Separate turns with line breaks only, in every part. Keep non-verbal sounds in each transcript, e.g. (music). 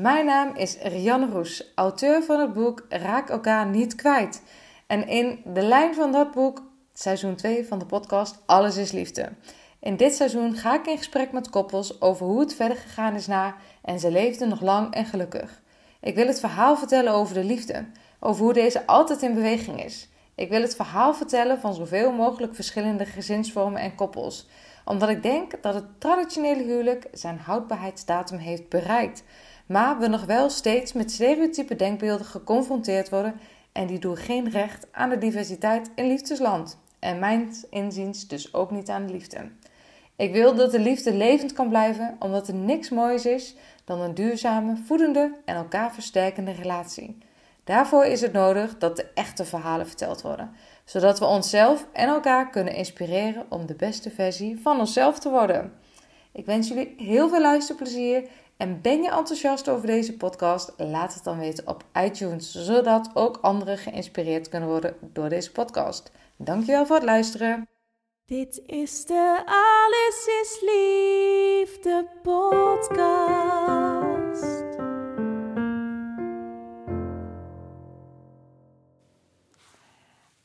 Mijn naam is Rianne Roes, auteur van het boek Raak elkaar niet kwijt. En in de lijn van dat boek, seizoen 2 van de podcast Alles is Liefde. In dit seizoen ga ik in gesprek met koppels over hoe het verder gegaan is na en ze leefden nog lang en gelukkig. Ik wil het verhaal vertellen over de liefde, over hoe deze altijd in beweging is. Ik wil het verhaal vertellen van zoveel mogelijk verschillende gezinsvormen en koppels, omdat ik denk dat het traditionele huwelijk zijn houdbaarheidsdatum heeft bereikt, maar we nog wel steeds met stereotype denkbeelden geconfronteerd worden en die doen geen recht aan de diversiteit in liefdesland. En mijn inziens dus ook niet aan de liefde. Ik wil dat de liefde levend kan blijven, omdat er niks moois is dan een duurzame, voedende en elkaar versterkende relatie. Daarvoor is het nodig dat de echte verhalen verteld worden, zodat we onszelf en elkaar kunnen inspireren om de beste versie van onszelf te worden. Ik wens jullie heel veel luisterplezier en ben je enthousiast over deze podcast? Laat het dan weten op iTunes, zodat ook anderen geïnspireerd kunnen worden door deze podcast. Dankjewel voor het luisteren.
Dit is de Alles is Liefde podcast.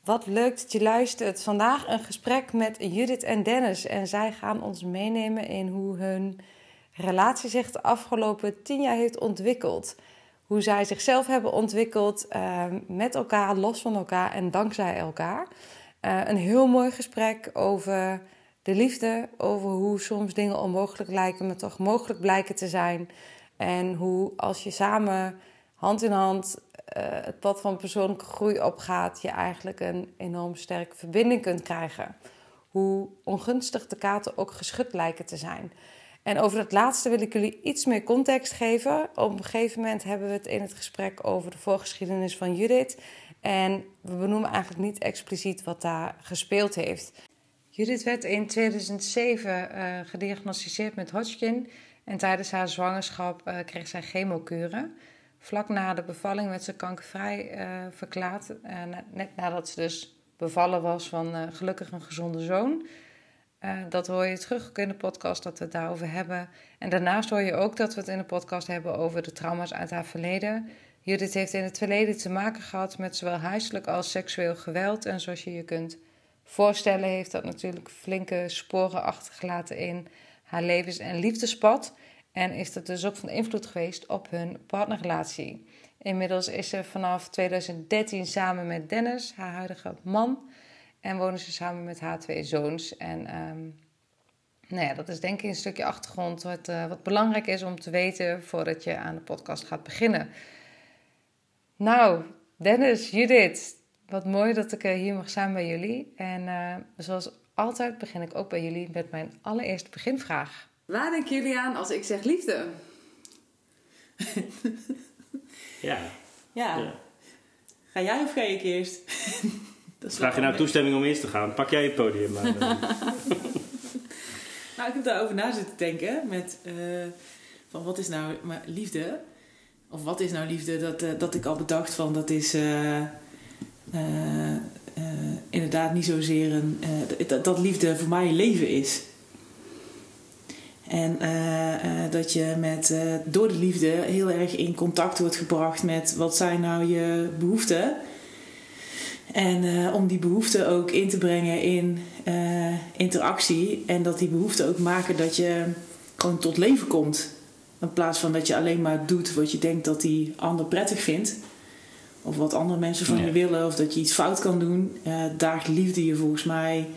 Wat leuk dat je luistert. Vandaag een gesprek met Judith en Dennis. En zij gaan ons meenemen in hoe hun relatie zich de afgelopen tien jaar heeft ontwikkeld. Hoe zij zichzelf hebben ontwikkeld uh, met elkaar, los van elkaar en dankzij elkaar. Uh, een heel mooi gesprek over de liefde, over hoe soms dingen onmogelijk lijken, maar toch mogelijk blijken te zijn. En hoe als je samen hand in hand uh, het pad van persoonlijke groei opgaat, je eigenlijk een enorm sterke verbinding kunt krijgen. Hoe ongunstig de kaarten ook geschud lijken te zijn. En over dat laatste wil ik jullie iets meer context geven. Op een gegeven moment hebben we het in het gesprek over de voorgeschiedenis van Judith. En we benoemen eigenlijk niet expliciet wat daar gespeeld heeft. Judith werd in 2007 uh, gediagnosticeerd met Hodgkin. En tijdens haar zwangerschap uh, kreeg zij chemokuren. Vlak na de bevalling werd ze kankervrij uh, verklaard. net nadat ze dus bevallen was van gelukkig een gezonde zoon. Uh, dat hoor je terug in de podcast dat we het daarover hebben. En daarnaast hoor je ook dat we het in de podcast hebben over de trauma's uit haar verleden. Judith heeft in het verleden te maken gehad met zowel huiselijk als seksueel geweld. En zoals je je kunt voorstellen, heeft dat natuurlijk flinke sporen achtergelaten in haar levens- en liefdespad. En is dat dus ook van invloed geweest op hun partnerrelatie. Inmiddels is ze vanaf 2013 samen met Dennis, haar huidige man. En wonen ze samen met haar twee zoons. En um, nou ja, dat is denk ik een stukje achtergrond wat, uh, wat belangrijk is om te weten voordat je aan de podcast gaat beginnen. Nou, Dennis, Judith, wat mooi dat ik hier mag zijn bij jullie. En uh, zoals altijd begin ik ook bij jullie met mijn allereerste beginvraag. Waar denken jullie aan als ik zeg liefde?
ja.
ja. ja. Ga jij of ga ik eerst?
Vraag je nou toestemming om eerst te gaan? Pak jij het podium maar. (laughs)
nou, ik heb daarover na zitten denken. Met uh, van wat is nou maar liefde? Of wat is nou liefde? Dat, uh, dat ik al bedacht van dat is uh, inderdaad niet zozeer een. Dat, dat, liefde voor mij leven is. En dat je met, door de liefde heel erg in contact wordt gebracht met wat zijn nou je behoeften en uh, om die behoeften ook in te brengen in uh, interactie. En dat die behoeften ook maken dat je gewoon tot leven komt. In plaats van dat je alleen maar doet wat je denkt dat die ander prettig vindt. Of wat andere mensen van ja. je willen. Of dat je iets fout kan doen. Uh, daagt liefde je volgens mij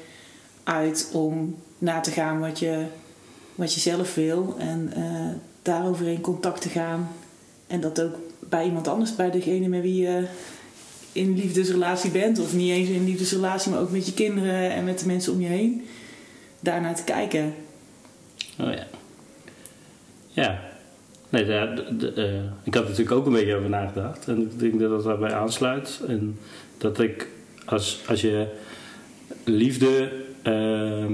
uit om na te gaan wat je, wat je zelf wil. En daarover in contact te gaan. En dat ook bij iemand anders, bij degene met wie je in liefdesrelatie bent, of niet eens in liefdesrelatie, maar ook met je kinderen en met de mensen om je heen. daarnaar te kijken.
Oh ja. Ja. Nee, eh, ik had natuurlijk ook een beetje over nagedacht. En ik denk dat dat daarbij aansluit. En dat ik, als, als je liefde ehm,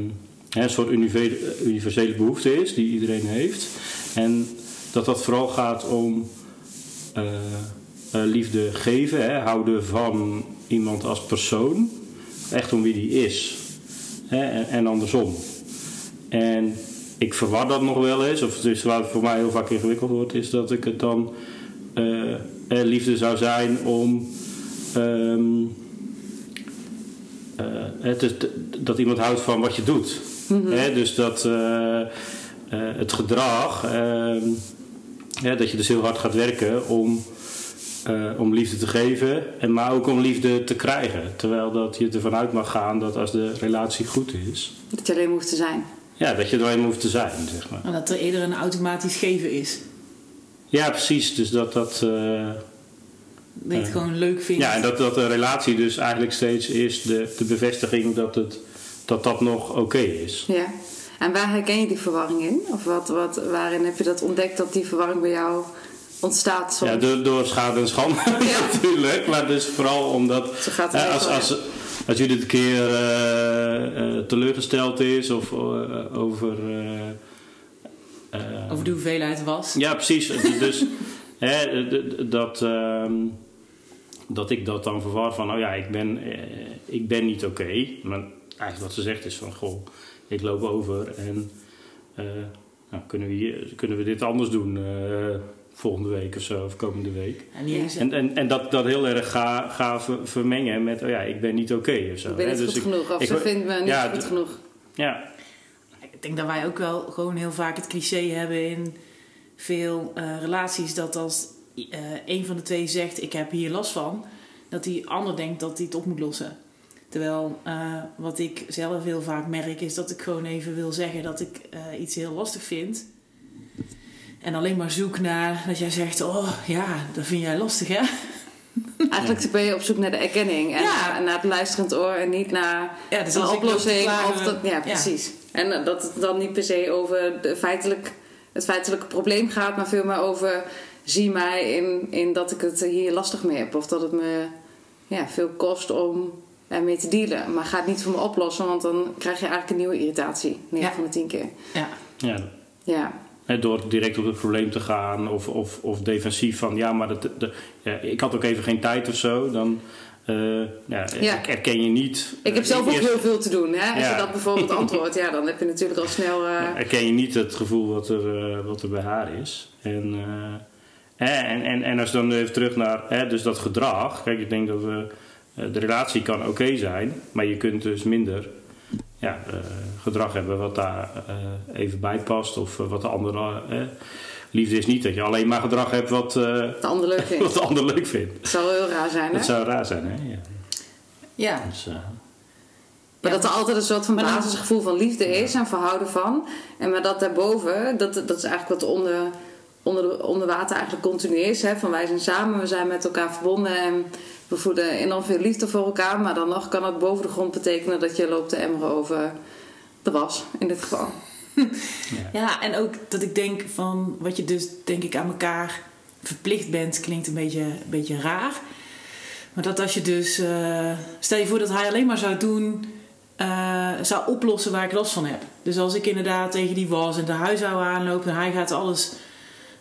een soort unive- universele behoefte is die iedereen heeft. En dat dat vooral gaat om eh, liefde geven, hè, houden van iemand als persoon. Echt om wie die is. Hè, en, en andersom. En ik verwar dat nog wel eens, of dus waar het voor mij heel vaak ingewikkeld wordt, is dat ik het dan eh, eh, liefde zou zijn om. ehm, eh, het is dat iemand houdt van wat je doet. Hè, dus dat eh, eh, het gedrag, ehm, dat je dus heel hard gaat werken om, eh, om liefde te geven, en maar ook om liefde te krijgen. Terwijl dat je ervan uit mag gaan dat als de relatie goed is,
Dat je alleen hoeft te zijn.
ja, dat je er alleen hoeft te zijn, zeg maar.
En dat er eerder een automatisch geven is.
Ja, precies. Dus dat dat. eh,
Dat je het gewoon leuk vindt.
ja, en dat, dat de relatie dus eigenlijk steeds is de, de bevestiging dat het, dat, dat nog oké is.
Ja. En waar herken je die verwarring in? Of wat, wat, waarin heb je dat ontdekt dat die verwarring bij jou ontstaat? Soms?
Ja, door, door schade en schande (laughs) natuurlijk. Maar dus vooral omdat.
Zo gaat het
hè, als, als, als jullie een keer eh, eh, teleurgesteld is of eh, over. eh, eh,
Over de hoeveelheid was.
Ja, precies. Dus (laughs) hè, d- d- dat, ehm, dat ik dat dan verwar van, oh ja, ik ben, eh, ik ben niet oké. Maar eigenlijk wat ze zegt is van, goh, ik loop over en eh, nou, kunnen, we hier, kunnen we dit anders doen eh, volgende week of zo, of komende week.
En
En, en, en dat, dat heel erg ga, ga ver- vermengen met, oh ja, ik ben niet oké of zo.
ik ben
hè.
niet
Dus
goed genoeg. Of
ik-
ze vindt me niet
ja,
goed genoeg.
Ja,
Ik denk dat wij ook wel gewoon heel vaak het cliché hebben in veel eh, relaties dat als eh een van de twee zegt ik heb hier last van, dat die ander denkt dat hij het op moet lossen. Terwijl eh, wat ik zelf heel vaak merk is dat ik gewoon even wil zeggen dat ik eh, iets heel lastig vind. En alleen maar zoek naar dat jij zegt, oh ja, dat vind jij lastig hè? (laughs)
Eigenlijk ben je op zoek naar de erkenning. En
Ja.
naar, naar het luisterend oor en niet naar
Ja, dus
een oplossing. Of dat, ja, precies. En eh, dat het dan niet per se over de feitelijk, het feitelijke probleem gaat, maar veel meer over zie mij in, in dat ik het hier lastig mee heb. Of dat het me ja, veel kost om ermee te dealen. Maar gaat niet voor me oplossen, want dan krijg je eigenlijk een nieuwe irritatie. 9
Ja.
van de 10 keer.
Ja,
ja,
Ja.
Door direct op het probleem te gaan of, of, of defensief van ja, maar dat, de, ja, ik had ook even geen tijd of zo, dan eh, ja,
Ja.
ik herken je niet.
Ik heb
eh,
zelf ook
eerst-
heel veel te doen. Hè? Als je dat bijvoorbeeld (laughs) antwoordt, ja, dan heb je natuurlijk al snel... eh,
herken je niet het gevoel wat er, wat er bij haar is. En, eh, en, en, en als dan even terug naar dus dat gedrag. Kijk, ik denk dat we, de relatie kan oké zijn, maar je kunt dus minder ja, eh, gedrag hebben wat daar eh, even bij past. Of eh, wat de andere. eh, liefde is niet dat je alleen maar gedrag hebt wat, eh,
de ander leuk (laughs) vindt.
wat de ander leuk vindt.
Het zou heel raar zijn, hè?
Dat zou raar zijn, hè? Ja.
ja.
Dus, eh,
Maar dat er altijd een soort van basisgevoel van liefde is en verhouden van. En maar dat daarboven, dat, dat is eigenlijk wat onder, onder, de- onder water eigenlijk continu is. Hè? Van wij zijn samen, we zijn met elkaar verbonden en we voelen enorm veel liefde voor elkaar. Maar dan nog kan het boven de grond betekenen dat je loopt te emmeren over de was, in dit geval. (laughs)
Ja, en ook dat ik denk van wat je dus denk ik aan elkaar verplicht bent, klinkt een beetje, een beetje raar. Maar dat als je dus, eh, stel je voor dat hij alleen maar zou doen, eh, zou oplossen waar ik last van heb. Dus als ik inderdaad tegen die was en de huishouden aanloop en hij gaat alles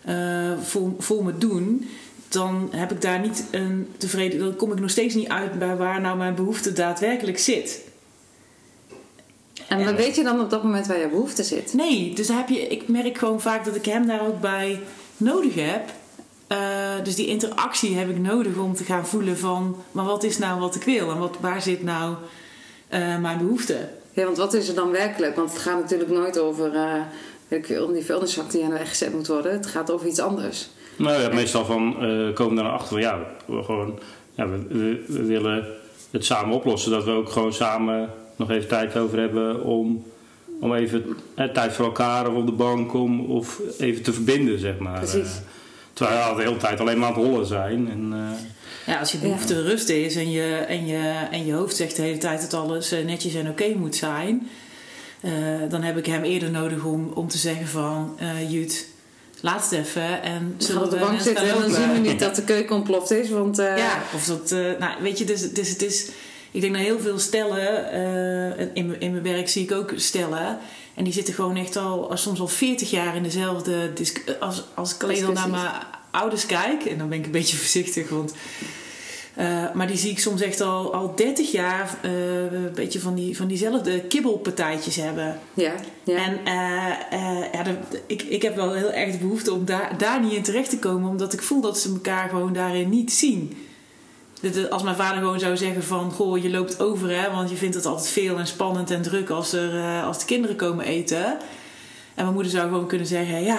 eh, voor, voor me doen, dan heb ik daar niet een tevreden, dan kom ik nog steeds niet uit bij waar nou mijn behoefte daadwerkelijk zit.
En dan weet je dan op dat moment waar je behoefte zit.
Nee, dus heb je, ik merk gewoon vaak dat ik hem daar ook bij nodig heb. Eh, dus die interactie heb ik nodig om te gaan voelen van... maar wat is nou wat ik wil en wat, waar zit nou eh, mijn behoefte?
Ja, want wat is er dan werkelijk? Want het gaat natuurlijk nooit over uh, weet ik veel, die vuilniszak die aan de weg gezet moet worden. Het gaat over iets anders.
Nou ja, meestal van uh, komen we naar achter van ja, we, gewoon, ja we, we, we, willen het samen oplossen. Dat we ook gewoon samen nog even tijd over hebben om, om even eh, tijd voor elkaar of op de bank om of even te verbinden, zeg maar.
Precies.
Uh, terwijl we de hele tijd alleen maar aan het rollen zijn. En, uh,
ja, als je behoefte ja. rust is en je, en, je, en je hoofd zegt de hele tijd dat alles netjes en oké okay moet zijn. eh, dan heb ik hem eerder nodig om, om te zeggen van... eh Jut, laat het even en
Ze gaan op de
we
bank zitten en dan zien we niet dat de keuken ontploft is. Want eh,
Ja, of dat, eh, nou, weet je, dus, dus het is. Ik denk dat heel veel stellen, eh, in, mijn- in mijn werk zie ik ook stellen. En die zitten gewoon echt al, soms al 40 jaar in dezelfde. Als, als ik alleen al naar mijn ouders kijk, en dan ben ik een beetje (laughs) voorzichtig, want. Eh, maar die zie ik soms echt al, al 30 jaar eh, een beetje van, die, van diezelfde kibbelpartijtjes hebben.
ja, ja.
En eh, ja, de- ik, ik heb wel heel erg de behoefte om daar, daar niet in terecht te komen, omdat ik voel dat ze elkaar gewoon daarin niet zien. Als mijn vader gewoon zou zeggen van, goh, je loopt over hè, want je vindt het altijd veel en spannend en druk als, er, als de kinderen komen eten. En mijn moeder zou gewoon kunnen zeggen, ja,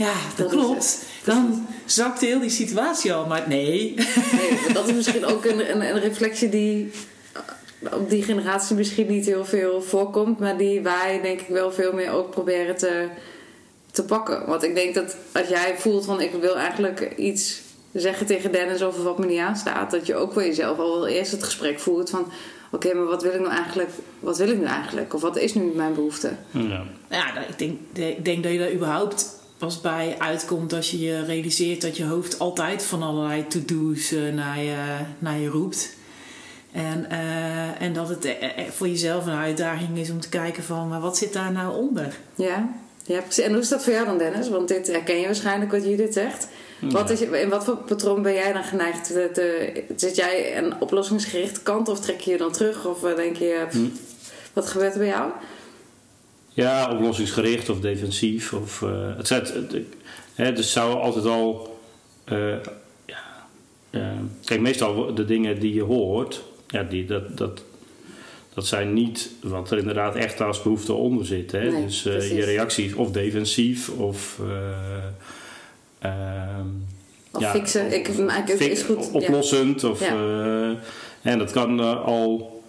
ja, dat,
Dat is
klopt. Dan zakt heel die situatie al, maar nee.
Nee, dat is (laughs) misschien ook een, een, een reflectie die eh, op die generatie misschien niet heel veel voorkomt, maar die wij denk ik wel veel meer ook proberen te, te pakken. Want ik denk dat als jij voelt van ik wil eigenlijk iets zeggen tegen Dennis over wat me niet aanstaat, dat je ook voor jezelf al wel eerst het gesprek voert van oké, maar wat wil ik nou eigenlijk? Wat wil ik nu eigenlijk? Of wat is nu mijn behoefte?
Ja.
Ja, nou, ik denk, ik denk dat je daar überhaupt pas bij uitkomt als je je realiseert dat je hoofd altijd van allerlei to-do's eh, naar, je, naar je roept. En, eh, en dat het eh, voor jezelf een uitdaging is om te kijken van, maar wat zit daar nou onder?
Ja, ja precies. En hoe is dat voor jou dan, Dennis? Want dit herken je waarschijnlijk wat Judith zegt. Wat is, je- in wat voor patroon ben jij dan geneigd? Te, te- zit jij een oplossingsgerichte kant of trek je je dan terug? Of denk je, pff, wat gebeurt er bij jou?
Ja, oplossingsgericht of defensief. Of, eh, het zijn, het, het- hè, dus zou altijd al. eh, ja, eh, kijk, meestal de dingen die je hoort, ja, die, dat, dat, dat zijn niet wat er inderdaad echt als behoefte onder zit. Hè?
Nee,
dus je reactie of defensief of. eh, ehm,
Of
Ja,
fixen? Ik maak het
fik-
is goed. Ja.
Oplossend. Of,
Ja.
en dat kan al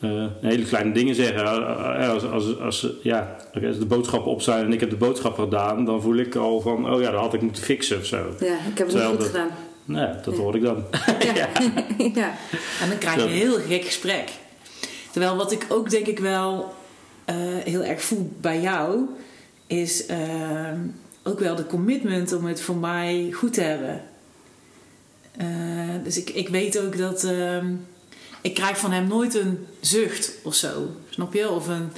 eh, hele kleine dingen zeggen. Eh, Als, als, als, ja, als de boodschappen op zijn en ik heb de boodschappen gedaan, dan voel ik al van, oh ja, dat had ik moeten fixen of zo.
Ja, ik heb het niet goed
dat-
gedaan.
Nou, ja, dat
Ja.
hoor ik dan. (laughs)
Ja. (laughs) ja.
En dan krijg je een heel gek gesprek. Terwijl wat ik ook denk ik wel eh, heel erg voel bij jou, is ehm, ook wel de commitment om het voor mij goed te hebben. Eh, dus ik, ik weet ook dat ehm, ik krijg van hem nooit een zucht of zo. Snap je? Of een.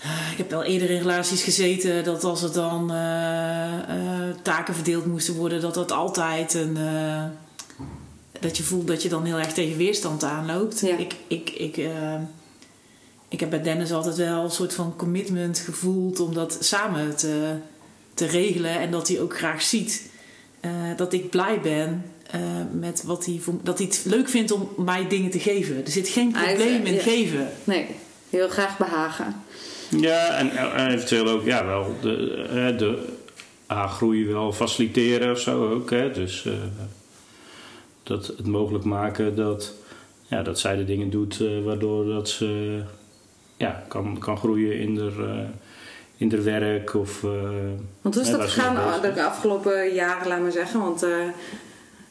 eh, ik heb wel eerder in relaties gezeten dat als er dan eh, eh, taken verdeeld moesten worden, dat dat altijd een. dat je voelt dat je dan heel erg tegen weerstand aanloopt.
Ja.
Ik, ik, ik, ik heb bij Dennis altijd wel een soort van commitment gevoeld om dat samen te, te regelen. En dat hij ook graag ziet dat ik blij ben eh, met wat hij voor, dat hij het leuk vindt om mij dingen te geven. Er zit geen probleem
eh,
in
ja.
geven.
Nee, heel graag behagen.
Ja, en, en eventueel ook, ja, wel de, eh, de A-groei wel faciliteren of zo ook. Hè? Dus eh, dat het mogelijk maken dat, ja, dat zij de dingen doet eh, waardoor dat ze ja, kan, kan groeien in haar, eh, in haar werk. Of, eh,
Want hoe is dat gegaan de afgelopen jaren, laat maar zeggen? Want eh,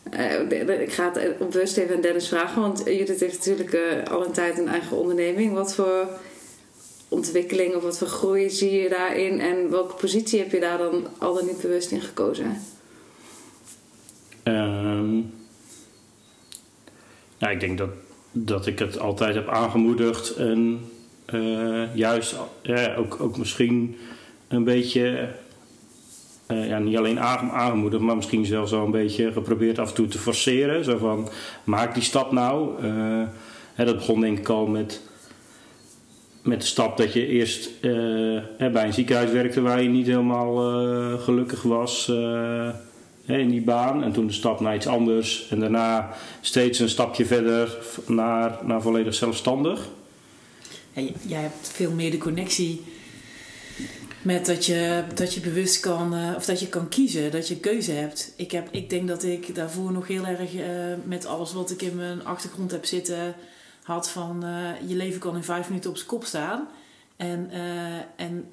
eh, ik ga het eh, bewust even aan Dennis vragen. Want Judith heeft natuurlijk eh, al een tijd een eigen onderneming. Wat voor ontwikkeling of wat voor groei zie je daarin? En welke positie heb je daar dan al dan niet bewust in gekozen?
Ja, ik denk dat, dat ik het altijd heb aangemoedigd en eh, juist ook, ook misschien een beetje, eh, ja, niet alleen aange- aangemoedigd, maar misschien zelfs wel een beetje geprobeerd af en toe te forceren. Zo van, maak die stap nou. Eh, hè, dat begon denk ik al met, met de stap dat je eerst eh, hè, bij een ziekenhuis werkte waar je niet helemaal gelukkig was. hè, in die baan. En toen de stap naar iets anders. En daarna steeds een stapje verder naar, naar volledig zelfstandig.
Jij hebt veel meer de connectie met dat je, dat je bewust kan, eh, of dat je kan kiezen, dat je keuze hebt. Ik, heb, ik denk dat ik daarvoor nog heel erg eh, met alles wat ik in mijn achtergrond heb zitten had van eh, je leven kan in vijf minuten op zijn kop staan. En, en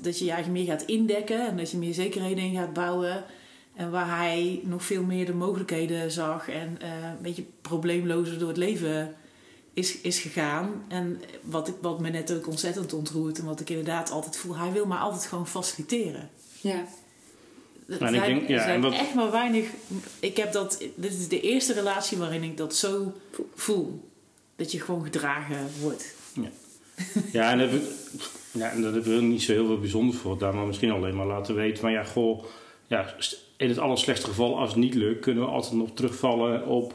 dat je je eigen meer gaat indekken en dat je meer zekerheden in gaat bouwen. En waar hij nog veel meer de mogelijkheden zag en een beetje probleemlozer door het leven is, is gegaan. En wat, ik, wat me net ook ontzettend ontroert en wat ik inderdaad altijd voel, hij wil maar altijd gewoon faciliteren.
Ja.
Dat
Maar ik
zijn,
denk- ja,
zijn
en
echt maar weinig. Ik heb dat. Dit is de eerste relatie waarin ik dat zo voel. Dat je gewoon gedragen wordt.
Ja, en, dat heb ik, ja, en daar hebben we niet zo heel veel bijzonders voor. Daar maar misschien alleen maar laten weten van ja, goh, ja, in het allerslechtste geval, als het niet lukt, kunnen we altijd nog terugvallen op,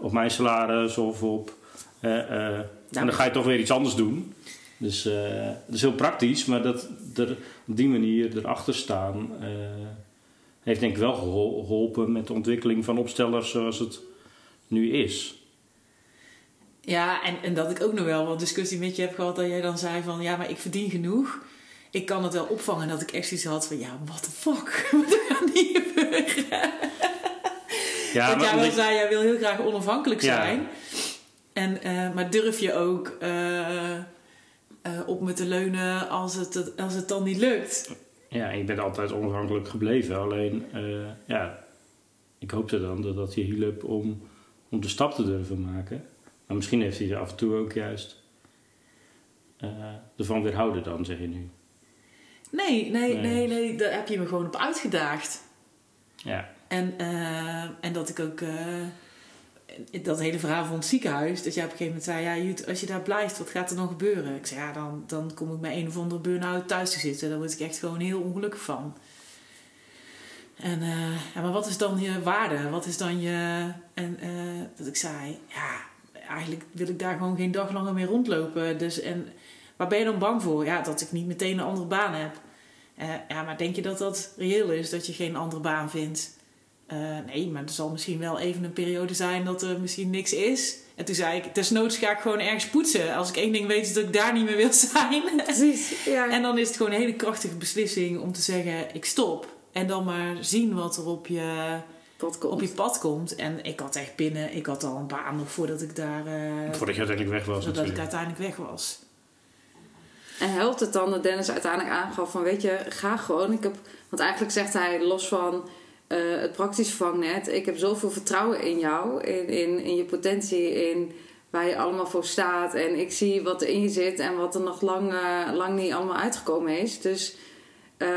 op mijn salaris of op. eh, eh, en dan ga je toch weer iets anders doen. Dus eh, dat is heel praktisch, maar dat er op die manier erachter staan, eh, heeft denk ik wel gehol- geholpen met de ontwikkeling van opstellers zoals het nu is.
Ja, en, en dat ik ook nog wel wat discussie met je heb gehad. Dat jij dan zei van ja, maar ik verdien genoeg. Ik kan het wel opvangen. En dat ik echt zoiets had van ja, what the fuck. (laughs) Wat gaat hier gebeuren?
Ja,
Want jij wel
omdat-
zei, jij wil heel graag onafhankelijk zijn. En, eh, maar durf je ook eh, eh, op me te leunen als het, als het dan niet lukt?
Ja, en je bent altijd onafhankelijk gebleven. Alleen, ja, ik hoopte dan dat dat je hielp om, om de stap te durven maken. Maar misschien heeft hij er af en toe ook juist ervan weerhouden dan, zeg je nu.
Nee, nee,
Nee.
nee, nee, daar heb je me gewoon op uitgedaagd.
Ja,
En, eh, en dat ik ook... eh, dat hele verhaal van het ziekenhuis. Dat jij op een gegeven moment zei... Ja, Jut, als je daar blijft, wat gaat er dan gebeuren? Ik zei, ja, dan, dan kom ik met een of andere burn-out thuis te zitten. Daar word ik echt gewoon heel ongelukkig van. En, eh, ja, maar wat is dan je waarde? Wat is dan je... En dat ik zei, ja, eigenlijk wil ik daar gewoon geen dag langer mee rondlopen. Dus, en waar ben je dan bang voor? Ja, dat ik niet meteen een andere baan heb. Ja, maar denk je dat dat reëel is, dat je geen andere baan vindt? Eh, nee, maar er zal misschien wel even een periode zijn dat er misschien niks is. En toen zei ik, desnoods ga ik gewoon ergens poetsen. Als ik één ding weet, is dat ik daar niet meer wil zijn. (laughs)
Precies. Ja.
En dan is het gewoon een hele krachtige beslissing om te zeggen, ik stop. En dan maar zien wat er op je,
Wat komt.
op je pad komt. En ik had echt binnen, ik had al een baan nog voordat ik daar, eh,
voordat je uiteindelijk weg was
voordat ik uiteindelijk weg was.
En helpt het dan dat Dennis uiteindelijk aangaf van weet je, ga gewoon. Ik heb, want eigenlijk zegt hij los van eh, het praktische vangnet, ik heb zoveel vertrouwen in jou, in, in, in je potentie, in waar je allemaal voor staat. En ik zie wat er in je zit en wat er nog lang, eh, lang niet allemaal uitgekomen is. Dus eh,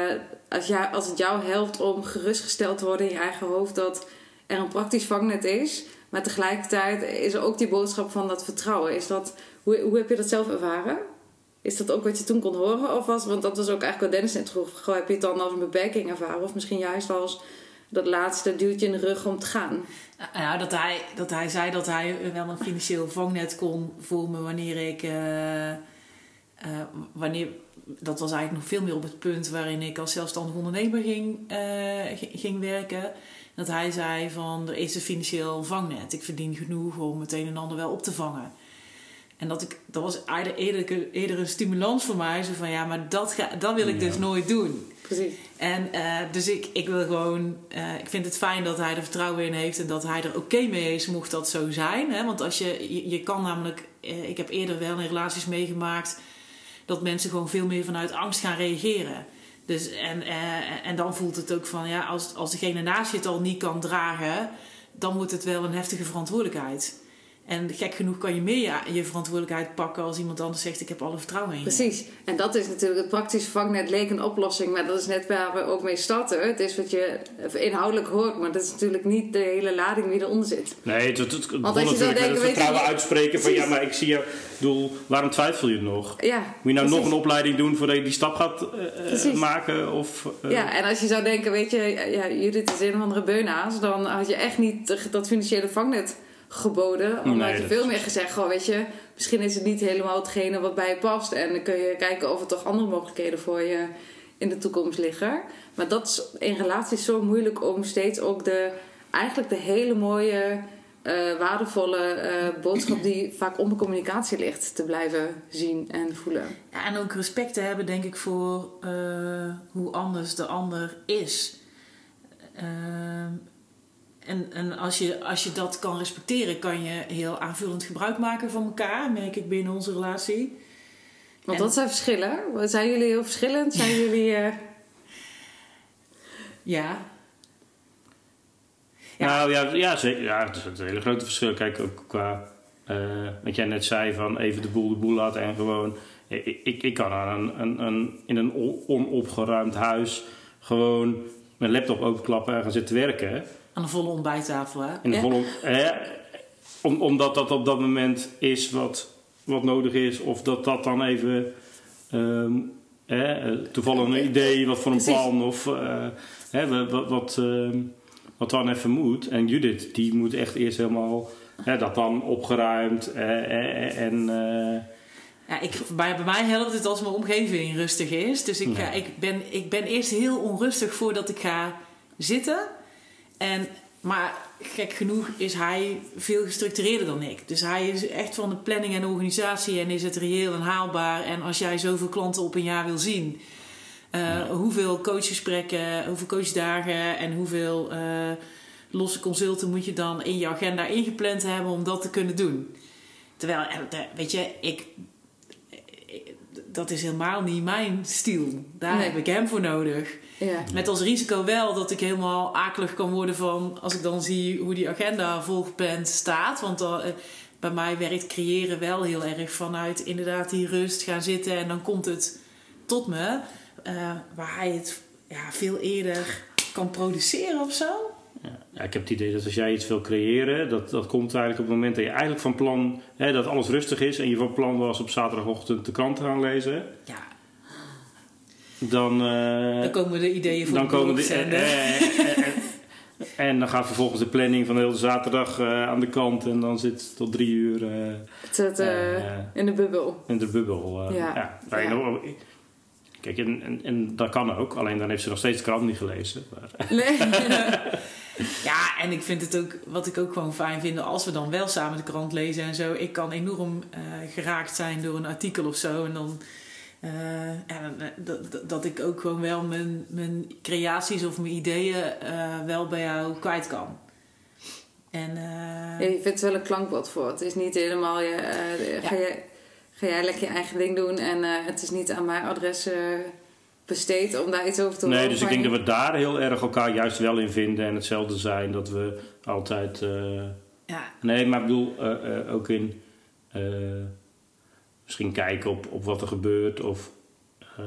als, jij, als het jou helpt om gerustgesteld te worden in je eigen hoofd dat er een praktisch vangnet is, maar tegelijkertijd is er ook die boodschap van dat vertrouwen. Is dat, hoe, hoe heb je dat zelf ervaren? Is dat ook wat je toen kon horen? Of was, want dat was ook eigenlijk wat Dennis net vroeg. Heb je het dan als een beperking ervaren? Of misschien juist als dat laatste duwtje in de rug om te gaan?
Nou, dat hij, dat hij zei dat hij wel een financieel vangnet kon voor wanneer ik. eh, eh, wanneer, dat was eigenlijk nog veel meer op het punt waarin ik als zelfstandig ondernemer ging, eh, ging werken. Dat hij zei van er is een financieel vangnet. Ik verdien genoeg om het een en ander wel op te vangen. En dat, ik, dat was eerder, eerder, eerder een stimulans voor mij. Zo van ja, maar dat, ga, dat wil ik
Ja.
dus nooit doen.
Precies.
En eh, dus ik, ik wil gewoon, eh, ik vind het fijn dat hij er vertrouwen in heeft en dat hij er oké mee is, mocht dat zo zijn. Hè? Want als je, je, je kan namelijk, eh, ik heb eerder wel in relaties meegemaakt dat mensen gewoon veel meer vanuit angst gaan reageren. Dus, en, eh, en dan voelt het ook van, ja, als, als degene naast je het al niet kan dragen, dan wordt het wel een heftige verantwoordelijkheid. En gek genoeg kan je meer je, je verantwoordelijkheid pakken als iemand anders zegt: Ik heb alle vertrouwen in je.
Precies. En dat is natuurlijk het praktische vangnet leek een oplossing. Maar dat is net waar we ook mee starten. Het is wat je inhoudelijk hoort. Maar dat is natuurlijk niet de hele lading die eronder zit.
Nee, het, het, het begon
als je zou
natuurlijk met
denken,
het
weet je,
vertrouwen
je-
uitspreken van ja, maar ik zie je, bedoel, waarom twijfel je nog?
Ja,
Moet je nou nog een opleiding doen voordat je die stap gaat eh, eh, maken? Of, eh,
Ja, en als je zou denken, weet je, ja, Judith is een of andere beunaas, dan had je echt niet dat financiële vangnet geboden. Dan
Nee,
je veel meer gezegd, goh, weet je, misschien is het niet helemaal hetgene wat bij je past. En dan kun je kijken of er toch andere mogelijkheden voor je in de toekomst liggen. Maar dat is in relaties zo moeilijk om steeds ook de, eigenlijk de hele mooie, eh, waardevolle eh, boodschap die (clears throat) vaak onder communicatie ligt, te blijven zien en voelen.
Ja, en ook respect te hebben, denk ik, voor eh, hoe anders de ander is. En en als, je, als je dat kan respecteren, kan je heel aanvullend gebruik maken van elkaar, merk ik binnen onze relatie.
Want
En-
dat zijn verschillen. Zijn jullie heel verschillend? Zijn (laughs) jullie... eh,
Ja.
Nou ja, ja, zeker, ja, het is een hele grote verschil. Kijk, ook qua eh, wat jij net zei, van even de boel de boel laten en gewoon... Ik, ik, ik kan aan een, een, een, in een on- onopgeruimd huis gewoon mijn laptop openklappen en gaan zitten werken.
Aan een volle ontbijttafel, hè?
In de
Ja.
volle, hè, om, omdat dat op dat moment is wat, wat nodig is. Of dat dat dan even... ehm, hè, toevallig een idee, wat voor een
Precies.
plan. Of eh, hè, wat, wat, ehm, wat dan even moet. En Judith, die moet echt eerst helemaal... Hè, dat dan opgeruimd eh, en... eh,
Ja, ik, bij, bij mij helpt het als mijn omgeving rustig is. Dus ik,
Ja.
ik, ben, ik ben eerst heel onrustig voordat ik ga zitten. En, maar gek genoeg is hij veel gestructureerder dan ik. Dus hij is echt van de planning en organisatie en is het reëel en haalbaar. En als jij zoveel klanten op een jaar wil zien, eh, hoeveel coachgesprekken, hoeveel coachdagen en hoeveel eh, losse consulten moet je dan in je agenda ingepland hebben om dat te kunnen doen. Terwijl, eh, weet je, ik, dat is helemaal niet mijn stijl. Daar
Nee.
heb ik hem voor nodig.
Ja.
Met als risico wel dat ik helemaal akelig kan worden van als ik dan zie hoe die agenda volgepland staat. Want dan, eh, bij mij werkt creëren wel heel erg vanuit inderdaad die rust gaan zitten en dan komt het tot me. eh, waar hij het ja, veel eerder kan produceren of zo.
Ja, ja, ik heb het idee dat als jij iets wil creëren, dat, dat komt eigenlijk op het moment dat je eigenlijk van plan, hè, dat alles rustig is en je van plan was op zaterdagochtend de krant te gaan lezen,
Ja,
dan, eh,
dan komen de ideeën voor
dan
de
komen de, eh, eh, (laughs) en dan gaat vervolgens de planning van de hele zaterdag eh, aan de kant en dan zit het tot drie uur
Het zit in de bubbel.
in de bubbel. eh,
Ja.
ja. Nou,
Ja.
nou, Kijk, en, en, en dat kan ook, alleen dan heeft ze nog steeds de krant niet gelezen. Maar, (laughs)
Nee. (laughs)
Ja, en ik vind het ook, wat ik ook gewoon fijn vind, als we dan wel samen de krant lezen en zo. Ik kan enorm eh, geraakt zijn door een artikel of zo. En dan, eh, eh, dat, ik ook gewoon wel mijn, mijn creaties of mijn ideeën eh, wel bij jou kwijt kan. En eh,
Ja, je vindt er wel een klankbord voor. Het is niet helemaal je. eh, ga, jij, ga jij lekker je eigen ding doen en eh, het is niet aan mijn adres eh, besteed om daar iets over te horen.
nee, dus ik denk dat we daar heel erg elkaar juist wel in vinden en hetzelfde zijn. Dat we altijd... eh,
ja,
Nee, maar ik bedoel eh, eh, ook in eh, misschien kijken op, op wat er gebeurt of eh,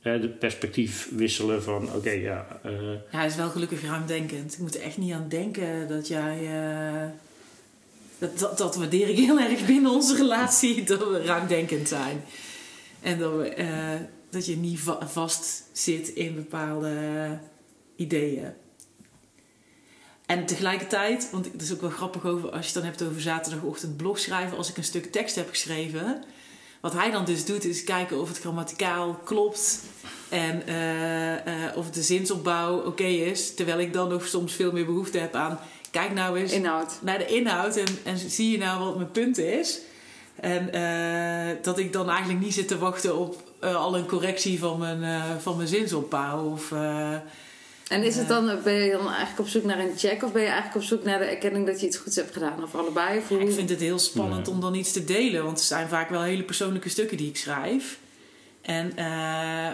hè, de perspectief wisselen van oké, ja. eh,
ja, hij is wel gelukkig ruimdenkend. Ik moet er echt niet aan denken dat jij. eh, dat, dat, waardeer ik heel erg binnen onze relatie, (laughs) dat we ruimdenkend zijn. En dat, we, eh, dat je niet va- vast zit in bepaalde ideeën. En tegelijkertijd, want het is ook wel grappig over als je het dan hebt over zaterdagochtend blog schrijven. Als ik een stuk tekst heb geschreven, wat hij dan dus doet, is kijken of het grammaticaal klopt. En eh, eh, of de zinsopbouw oké is. Terwijl ik dan nog soms veel meer behoefte heb aan. Kijk nou eens
Inhoud.
naar de inhoud en, en zie je nou wat mijn punt is. En eh, dat ik dan eigenlijk niet zit te wachten op al een correctie van mijn, van mijn zinsopbouw. Of,
En is het dan, ben je dan eigenlijk op zoek naar een check of ben je eigenlijk op zoek naar de erkenning dat je iets goeds hebt gedaan? Of allebei? Of hoe?
ik vind het heel spannend om dan iets te delen. Want het zijn vaak wel hele persoonlijke stukken die ik schrijf. En eh,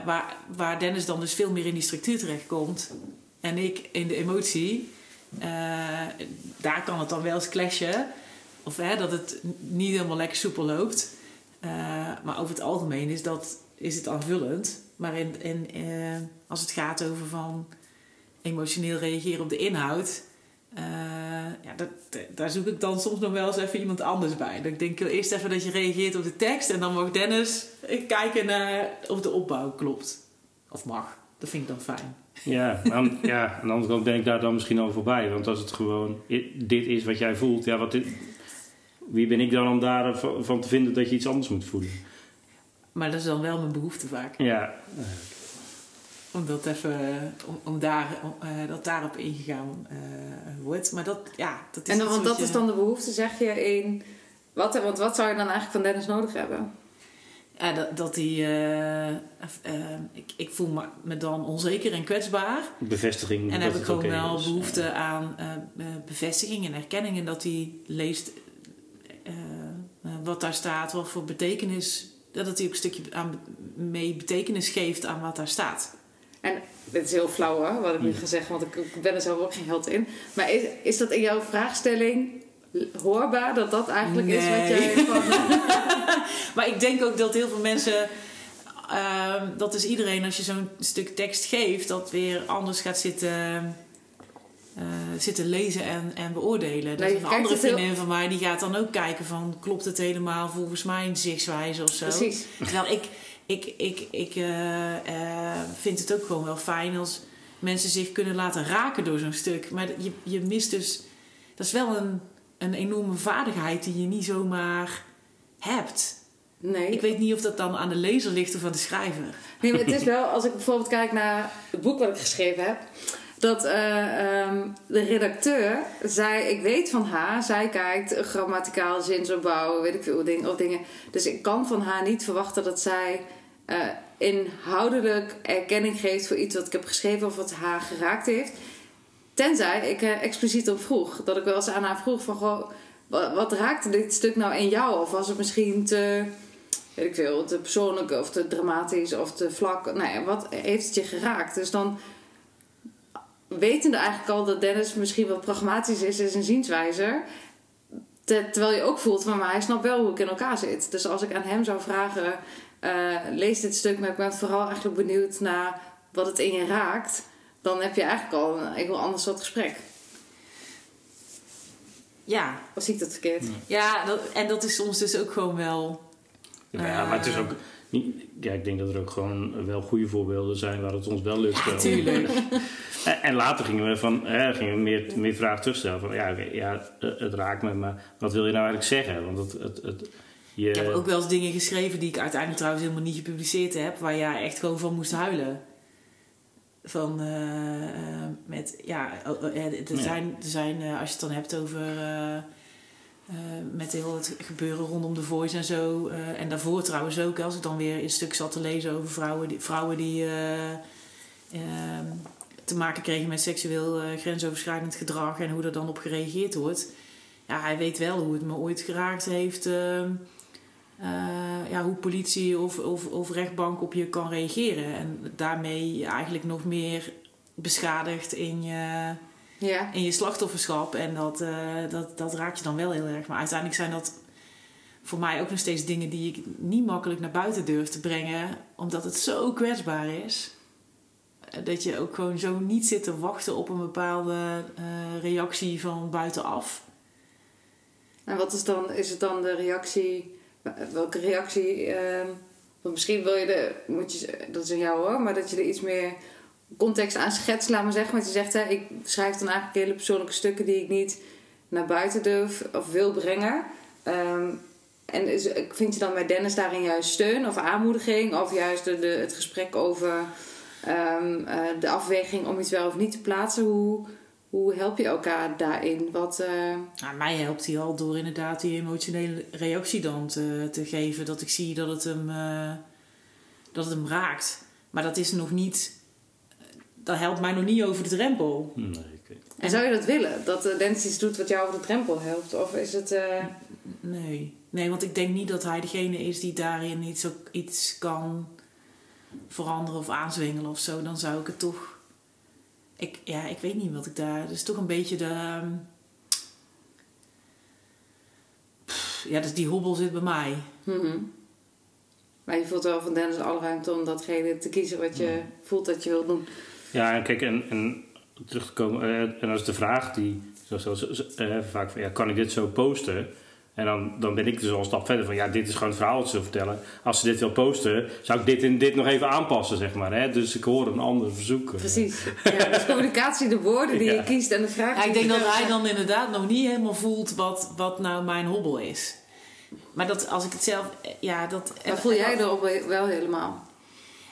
waar, waar Dennis dan dus veel meer in die structuur terechtkomt. En ik in de emotie. eh, daar kan het dan wel eens clashen. Of hè, dat het niet helemaal lekker soepel loopt. Eh, maar over het algemeen is, dat, is het aanvullend. Maar in, in, eh, als het gaat over van emotioneel reageren op de inhoud. eh, ja, dat, daar zoek ik dan soms nog wel eens even iemand anders bij. Dat ik denk ik wil eerst even dat je reageert op de tekst. En dan mag Dennis kijken naar of de opbouw klopt. Of mag. Dat vind ik dan fijn.
ja, aan, ja, aan de andere kant ben ik daar dan misschien al voorbij. Want als het gewoon dit is wat jij voelt, ja, wat dit, wie ben ik dan om daarvan van te vinden dat je iets anders moet voelen?
Maar dat is dan wel mijn behoefte vaak.
Ja,
Om dat even, om, om daar, om, eh, dat daarop ingegaan eh, wordt. Maar dat, ja, dat is
en dan, want dat
je-
is dan de behoefte, zeg je in. Wat, want wat zou je dan eigenlijk van Dennis nodig hebben?
Ja, dat, dat eh, eh, ik, ik voel me, me dan onzeker en kwetsbaar.
bevestiging.
En heb ik gewoon wel
is.
behoefte aan eh, eh, bevestiging en erkenning. En dat hij leest eh, eh, wat daar staat, wat voor betekenis. Dat hij ook een stukje aan, mee betekenis geeft aan wat daar staat.
En dit is heel flauw hoor, wat ik nu ga zeggen, want ik, ben er zelf ook geen held in. Maar is, is dat in jouw vraagstelling hoorbaar dat dat eigenlijk is wat
Nee.
jij van... (laughs)
Maar ik denk ook dat heel veel mensen. ehm, dat is iedereen als je zo'n stuk tekst geeft, dat weer anders gaat zitten. eh, zitten lezen en, en beoordelen. Dus
je
een andere
heel-
vriendin van mij die gaat dan ook kijken van klopt het helemaal volgens mijn zichtswijze of zo.
Precies.
Terwijl ik, ik, ik, ik eh, eh, vind het ook gewoon wel fijn als mensen zich kunnen laten raken door zo'n stuk. Maar je, je mist dus. Dat is wel een, een enorme vaardigheid die je niet zomaar hebt.
Nee.
Ik weet niet of dat dan aan de lezer ligt of aan de schrijver.
Nee, maar het is (laughs) wel, als ik bijvoorbeeld kijk naar het boek wat ik geschreven heb, dat eh, ehm, de redacteur zei: Ik weet van haar, zij kijkt grammaticaal, zinsopbouw, weet ik veel dingen, of dingen. Dus ik kan van haar niet verwachten dat zij eh, inhoudelijk erkenning geeft voor iets wat ik heb geschreven of wat haar geraakt heeft. Tenzij ik er expliciet op vroeg. Dat ik wel eens aan haar vroeg van goh, wat, raakte dit stuk nou in jou? Of was het misschien te, weet ik veel, te persoonlijk of te dramatisch of te vlak? Nou ja, wat heeft het je geraakt? Dus dan wetende eigenlijk al dat Dennis misschien wat pragmatisch is in zijn zienswijze. Te- terwijl je ook voelt van, maar hij snapt wel hoe ik in elkaar zit. Dus als ik aan hem zou vragen, eh, lees dit stuk, maar ik ben vooral eigenlijk benieuwd naar wat het in je raakt. Dan heb je eigenlijk al een heel ander soort gesprek.
Ja,
Of zie ik dat verkeerd?
ja dat, en dat is soms dus ook gewoon wel.
Ja, ja, maar het is
Eh.
ook niet, ja, ik denk dat er ook gewoon wel goede voorbeelden zijn waar het ons wel lukt.
Ja,
om-
tuurlijk.
En, en later gingen we, van, hè, gingen we meer, meer vragen terugstellen. Van, ja, oké, ja, eh, het raakt me, maar wat wil je nou eigenlijk zeggen? Want het, het, het, je,
Ik heb ook wel eens dingen geschreven die ik uiteindelijk trouwens helemaal niet gepubliceerd heb, waar jij echt gewoon van moest huilen. Van eh, eh, met ja, oh, oh, er zijn, er zijn eh, als je het dan hebt over met heel het gebeuren rondom de Voice en zo. en daarvoor trouwens ook, als ik dan weer een stuk zat te lezen over vrouwen die, vrouwen die eh, ehm, te maken kregen met seksueel grensoverschrijdend gedrag en hoe er dan op gereageerd wordt. Ja, hij weet wel hoe het me ooit geraakt heeft. Eh, ja, hoe politie of, of, of rechtbank op je kan reageren. En daarmee je eigenlijk nog meer beschadigd in je,
Ja.
in je slachtofferschap. En dat, eh, dat, dat raakt je dan wel heel erg. Maar uiteindelijk zijn dat voor mij ook nog steeds dingen die ik niet makkelijk naar buiten durf te brengen. Omdat het zo kwetsbaar is. Eh, Dat je ook gewoon zo niet zit te wachten op een bepaalde reactie van buitenaf.
En wat is dan, is het dan de reactie, welke reactie, ehm, want misschien wil je de, moet je, dat is aan jou hoor, maar dat je er iets meer context aan schetst, laat maar zeggen. Want je zegt, hè, ik schrijf dan eigenlijk hele persoonlijke stukken die ik niet naar buiten durf of wil brengen. Ehm, en vind je dan bij Dennis daarin juist steun of aanmoediging? Of juist de, het gesprek over ehm, eh, de afweging om iets wel of niet te plaatsen? Hoe, hoe help je elkaar daarin? Wat, eh,
Nou, mij helpt hij al door inderdaad die emotionele reactie dan te, te geven. Dat ik zie dat het, hem, eh, dat het hem raakt. Maar dat is nog niet... Dat helpt mij nog niet over de drempel.
Nee, ik weet-
En zou je dat willen? Dat de Dennis iets doet wat jou over de drempel helpt? Of is het... eh,
Nee. Nee, want ik denk niet dat hij degene is die daarin iets, ook, iets kan veranderen of aanzwengelen of zo. Dan zou ik het toch... Ik, ja, ik weet niet wat ik daar... Het is toch een beetje de... ehm, pff, Ja, dus die hobbel zit bij mij.
mhm. Maar je voelt wel van Dennis alle ruimte om datgene te kiezen wat je voelt dat je wilt doen.
Ja, en kijk, en, en terug te komen, eh, en als de vraag die, zoals, zoals, eh, vaak van, ja, kan ik dit zo posten? En dan, dan ben ik dus al een stap verder van, ja, dit is gewoon het verhaal dat ze wil vertellen. Als ze dit wil posten, zou ik dit en dit nog even aanpassen, zeg maar. Hè? Dus ik hoor een ander verzoek.
Precies. Ja, dus communicatie, de woorden die
Ja.
je kiest en de vragen
Ja, ik denk dat hij dan inderdaad nog niet helemaal voelt wat, wat nou mijn hobbel is. Maar dat als ik het zelf... Ja, dat,
Maar voel jij erop wel helemaal?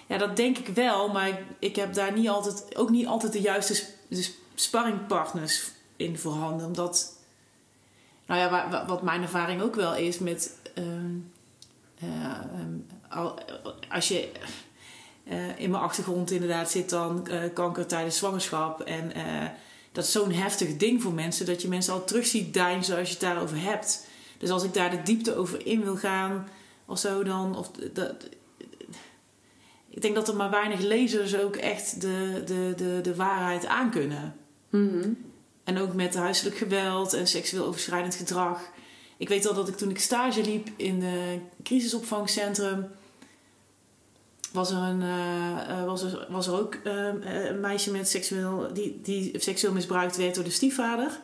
Ja, dat denk ik wel, maar ik, ik heb daar niet altijd, ook niet altijd de juiste sp- de sp- sparringpartners in voorhanden. Omdat, nou ja, wa- wa- wat mijn ervaring ook wel is met, ehm, eh, ehm, al- als je eh, in mijn achtergrond inderdaad zit dan eh, kanker tijdens zwangerschap en dat is zo'n heftig ding voor mensen dat je mensen al terug ziet deinzen als je het daarover hebt. Dus als ik daar de diepte over in wil gaan of zo dan, of dat, ik denk dat er maar weinig lezers ook echt de, de, de, de waarheid aankunnen.
Mhm.
En ook met huiselijk geweld en seksueel overschrijdend gedrag. Ik weet al dat ik toen ik stage liep in een crisisopvangcentrum was er, een, uh, was er, was er ook uh, een meisje met seksueel, die, die seksueel misbruikt werd door de stiefvader.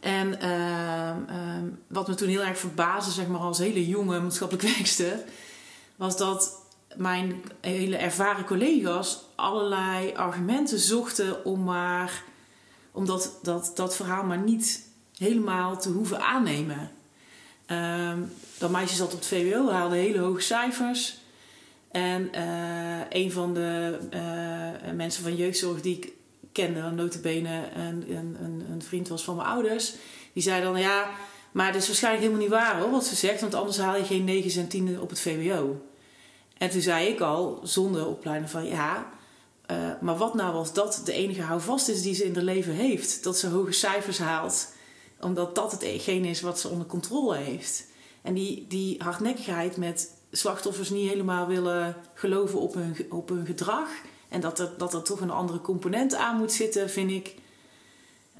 En uh, wat me toen heel erg verbaasde, zeg maar als hele jonge maatschappelijk werkster, was dat mijn hele ervaren collega's allerlei argumenten zochten om maar om dat, dat, dat verhaal maar niet helemaal te hoeven aannemen. Um, dat meisje zat op het VWO, haalde hele hoge cijfers. En uh, een van de uh, mensen van jeugdzorg die ik kende, notabene een, een, een, vriend was van mijn ouders, die zei dan ja, maar het is waarschijnlijk helemaal niet waar hoor, wat ze zegt, want anders haal je geen 9 en 10 op het VWO. En toen zei ik al, zonder opleiding van ja, uh, maar wat nou als dat de enige houvast is die ze in haar leven heeft? Dat ze hoge cijfers haalt, omdat dat hetgeen is wat ze onder controle heeft. En die, die hardnekkigheid met slachtoffers niet helemaal willen geloven op hun, op hun gedrag. En dat er, dat er toch een andere component aan moet zitten, vind ik.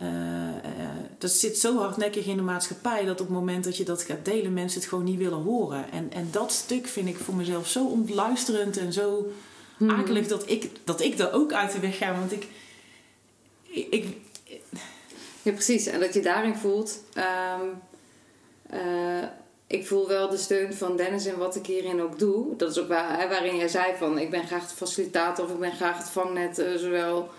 Uh, dat zit zo hardnekkig in de maatschappij dat op het moment dat je dat gaat delen, mensen het gewoon niet willen horen. En, en dat stuk vind ik voor mezelf zo ontluisterend en zo hmm. akelig dat ik, dat ik er ook uit de weg ga. Want ik, ik,
ja, precies. En dat je daarin voelt. Um, uh, ik voel wel de steun van Dennis in wat ik hierin ook doe. Dat is ook waar, waarin jij zei van ik ben graag de facilitator of ik ben graag het vangnet, uh, zowel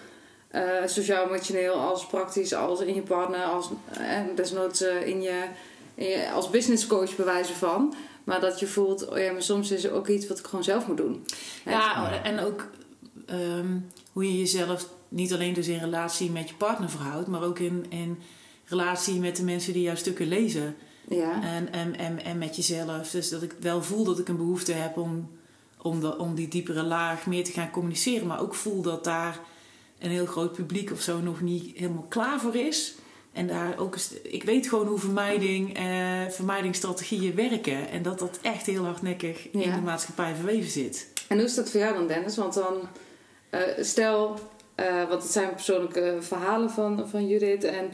uh, sociaal-emotioneel als praktisch, als in je partner, als uh, desnoods in je, in je, als business coach bewijzen van. Maar dat je voelt, oh ja, maar soms is er ook iets wat ik gewoon zelf moet doen.
Ja, en ook um, hoe je jezelf niet alleen dus in relatie met je partner verhoudt, maar ook in, in relatie met de mensen die jouw stukken lezen. Ja. En, en, en, en met jezelf. Dus dat ik wel voel dat ik een behoefte heb om, om, de, om die diepere laag meer te gaan communiceren. Maar ook voel dat daar een heel groot publiek of zo nog niet helemaal klaar voor is. En daar ook, ik weet gewoon hoe vermijding, eh, vermijdingsstrategieën werken. En dat dat echt heel hardnekkig in de maatschappij verweven zit.
En hoe is dat voor jou dan, Dennis? Want dan, uh, stel, uh, want het zijn persoonlijke verhalen van, van Judith. En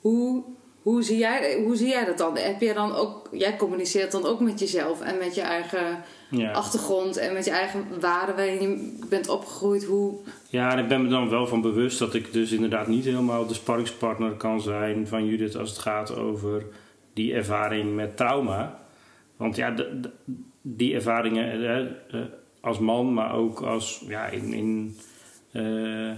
hoe hoe zie, jij, hoe zie jij dat dan? Heb jij dan ook, jij communiceert dan ook met jezelf en met je eigen achtergrond en met je eigen waarden waarin je bent opgegroeid? Hoe...
Ja, en ik ben me dan wel van bewust dat ik dus inderdaad niet helemaal de sparringspartner kan zijn van Judith als het gaat over die ervaring met trauma. Want ja, die ervaringen eh, eh, als man, maar ook als ja, in. in uh,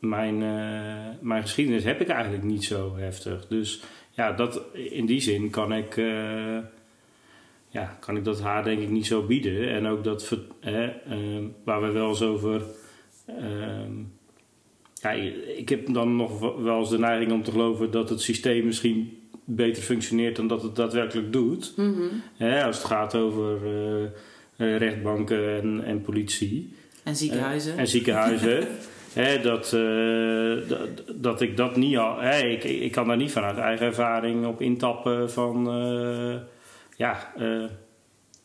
mijn, uh, mijn geschiedenis heb ik eigenlijk niet zo heftig. Dus ja, dat, in die zin kan ik, uh, ja, kan ik dat haar denk ik niet zo bieden. En ook dat, uh, waar we wel eens over... Ehm, ja, ik heb dan nog wel eens de neiging om te geloven dat het systeem misschien beter functioneert dan dat het daadwerkelijk doet. Mm -hmm. als het gaat over rechtbanken en, en politie.
En ziekenhuizen.
en ziekenhuizen. (laughs) dat, uh, dat, dat, ik dat niet al. ik, ik kan daar niet vanuit eigen ervaring op intappen van. Uh, ja. Uh,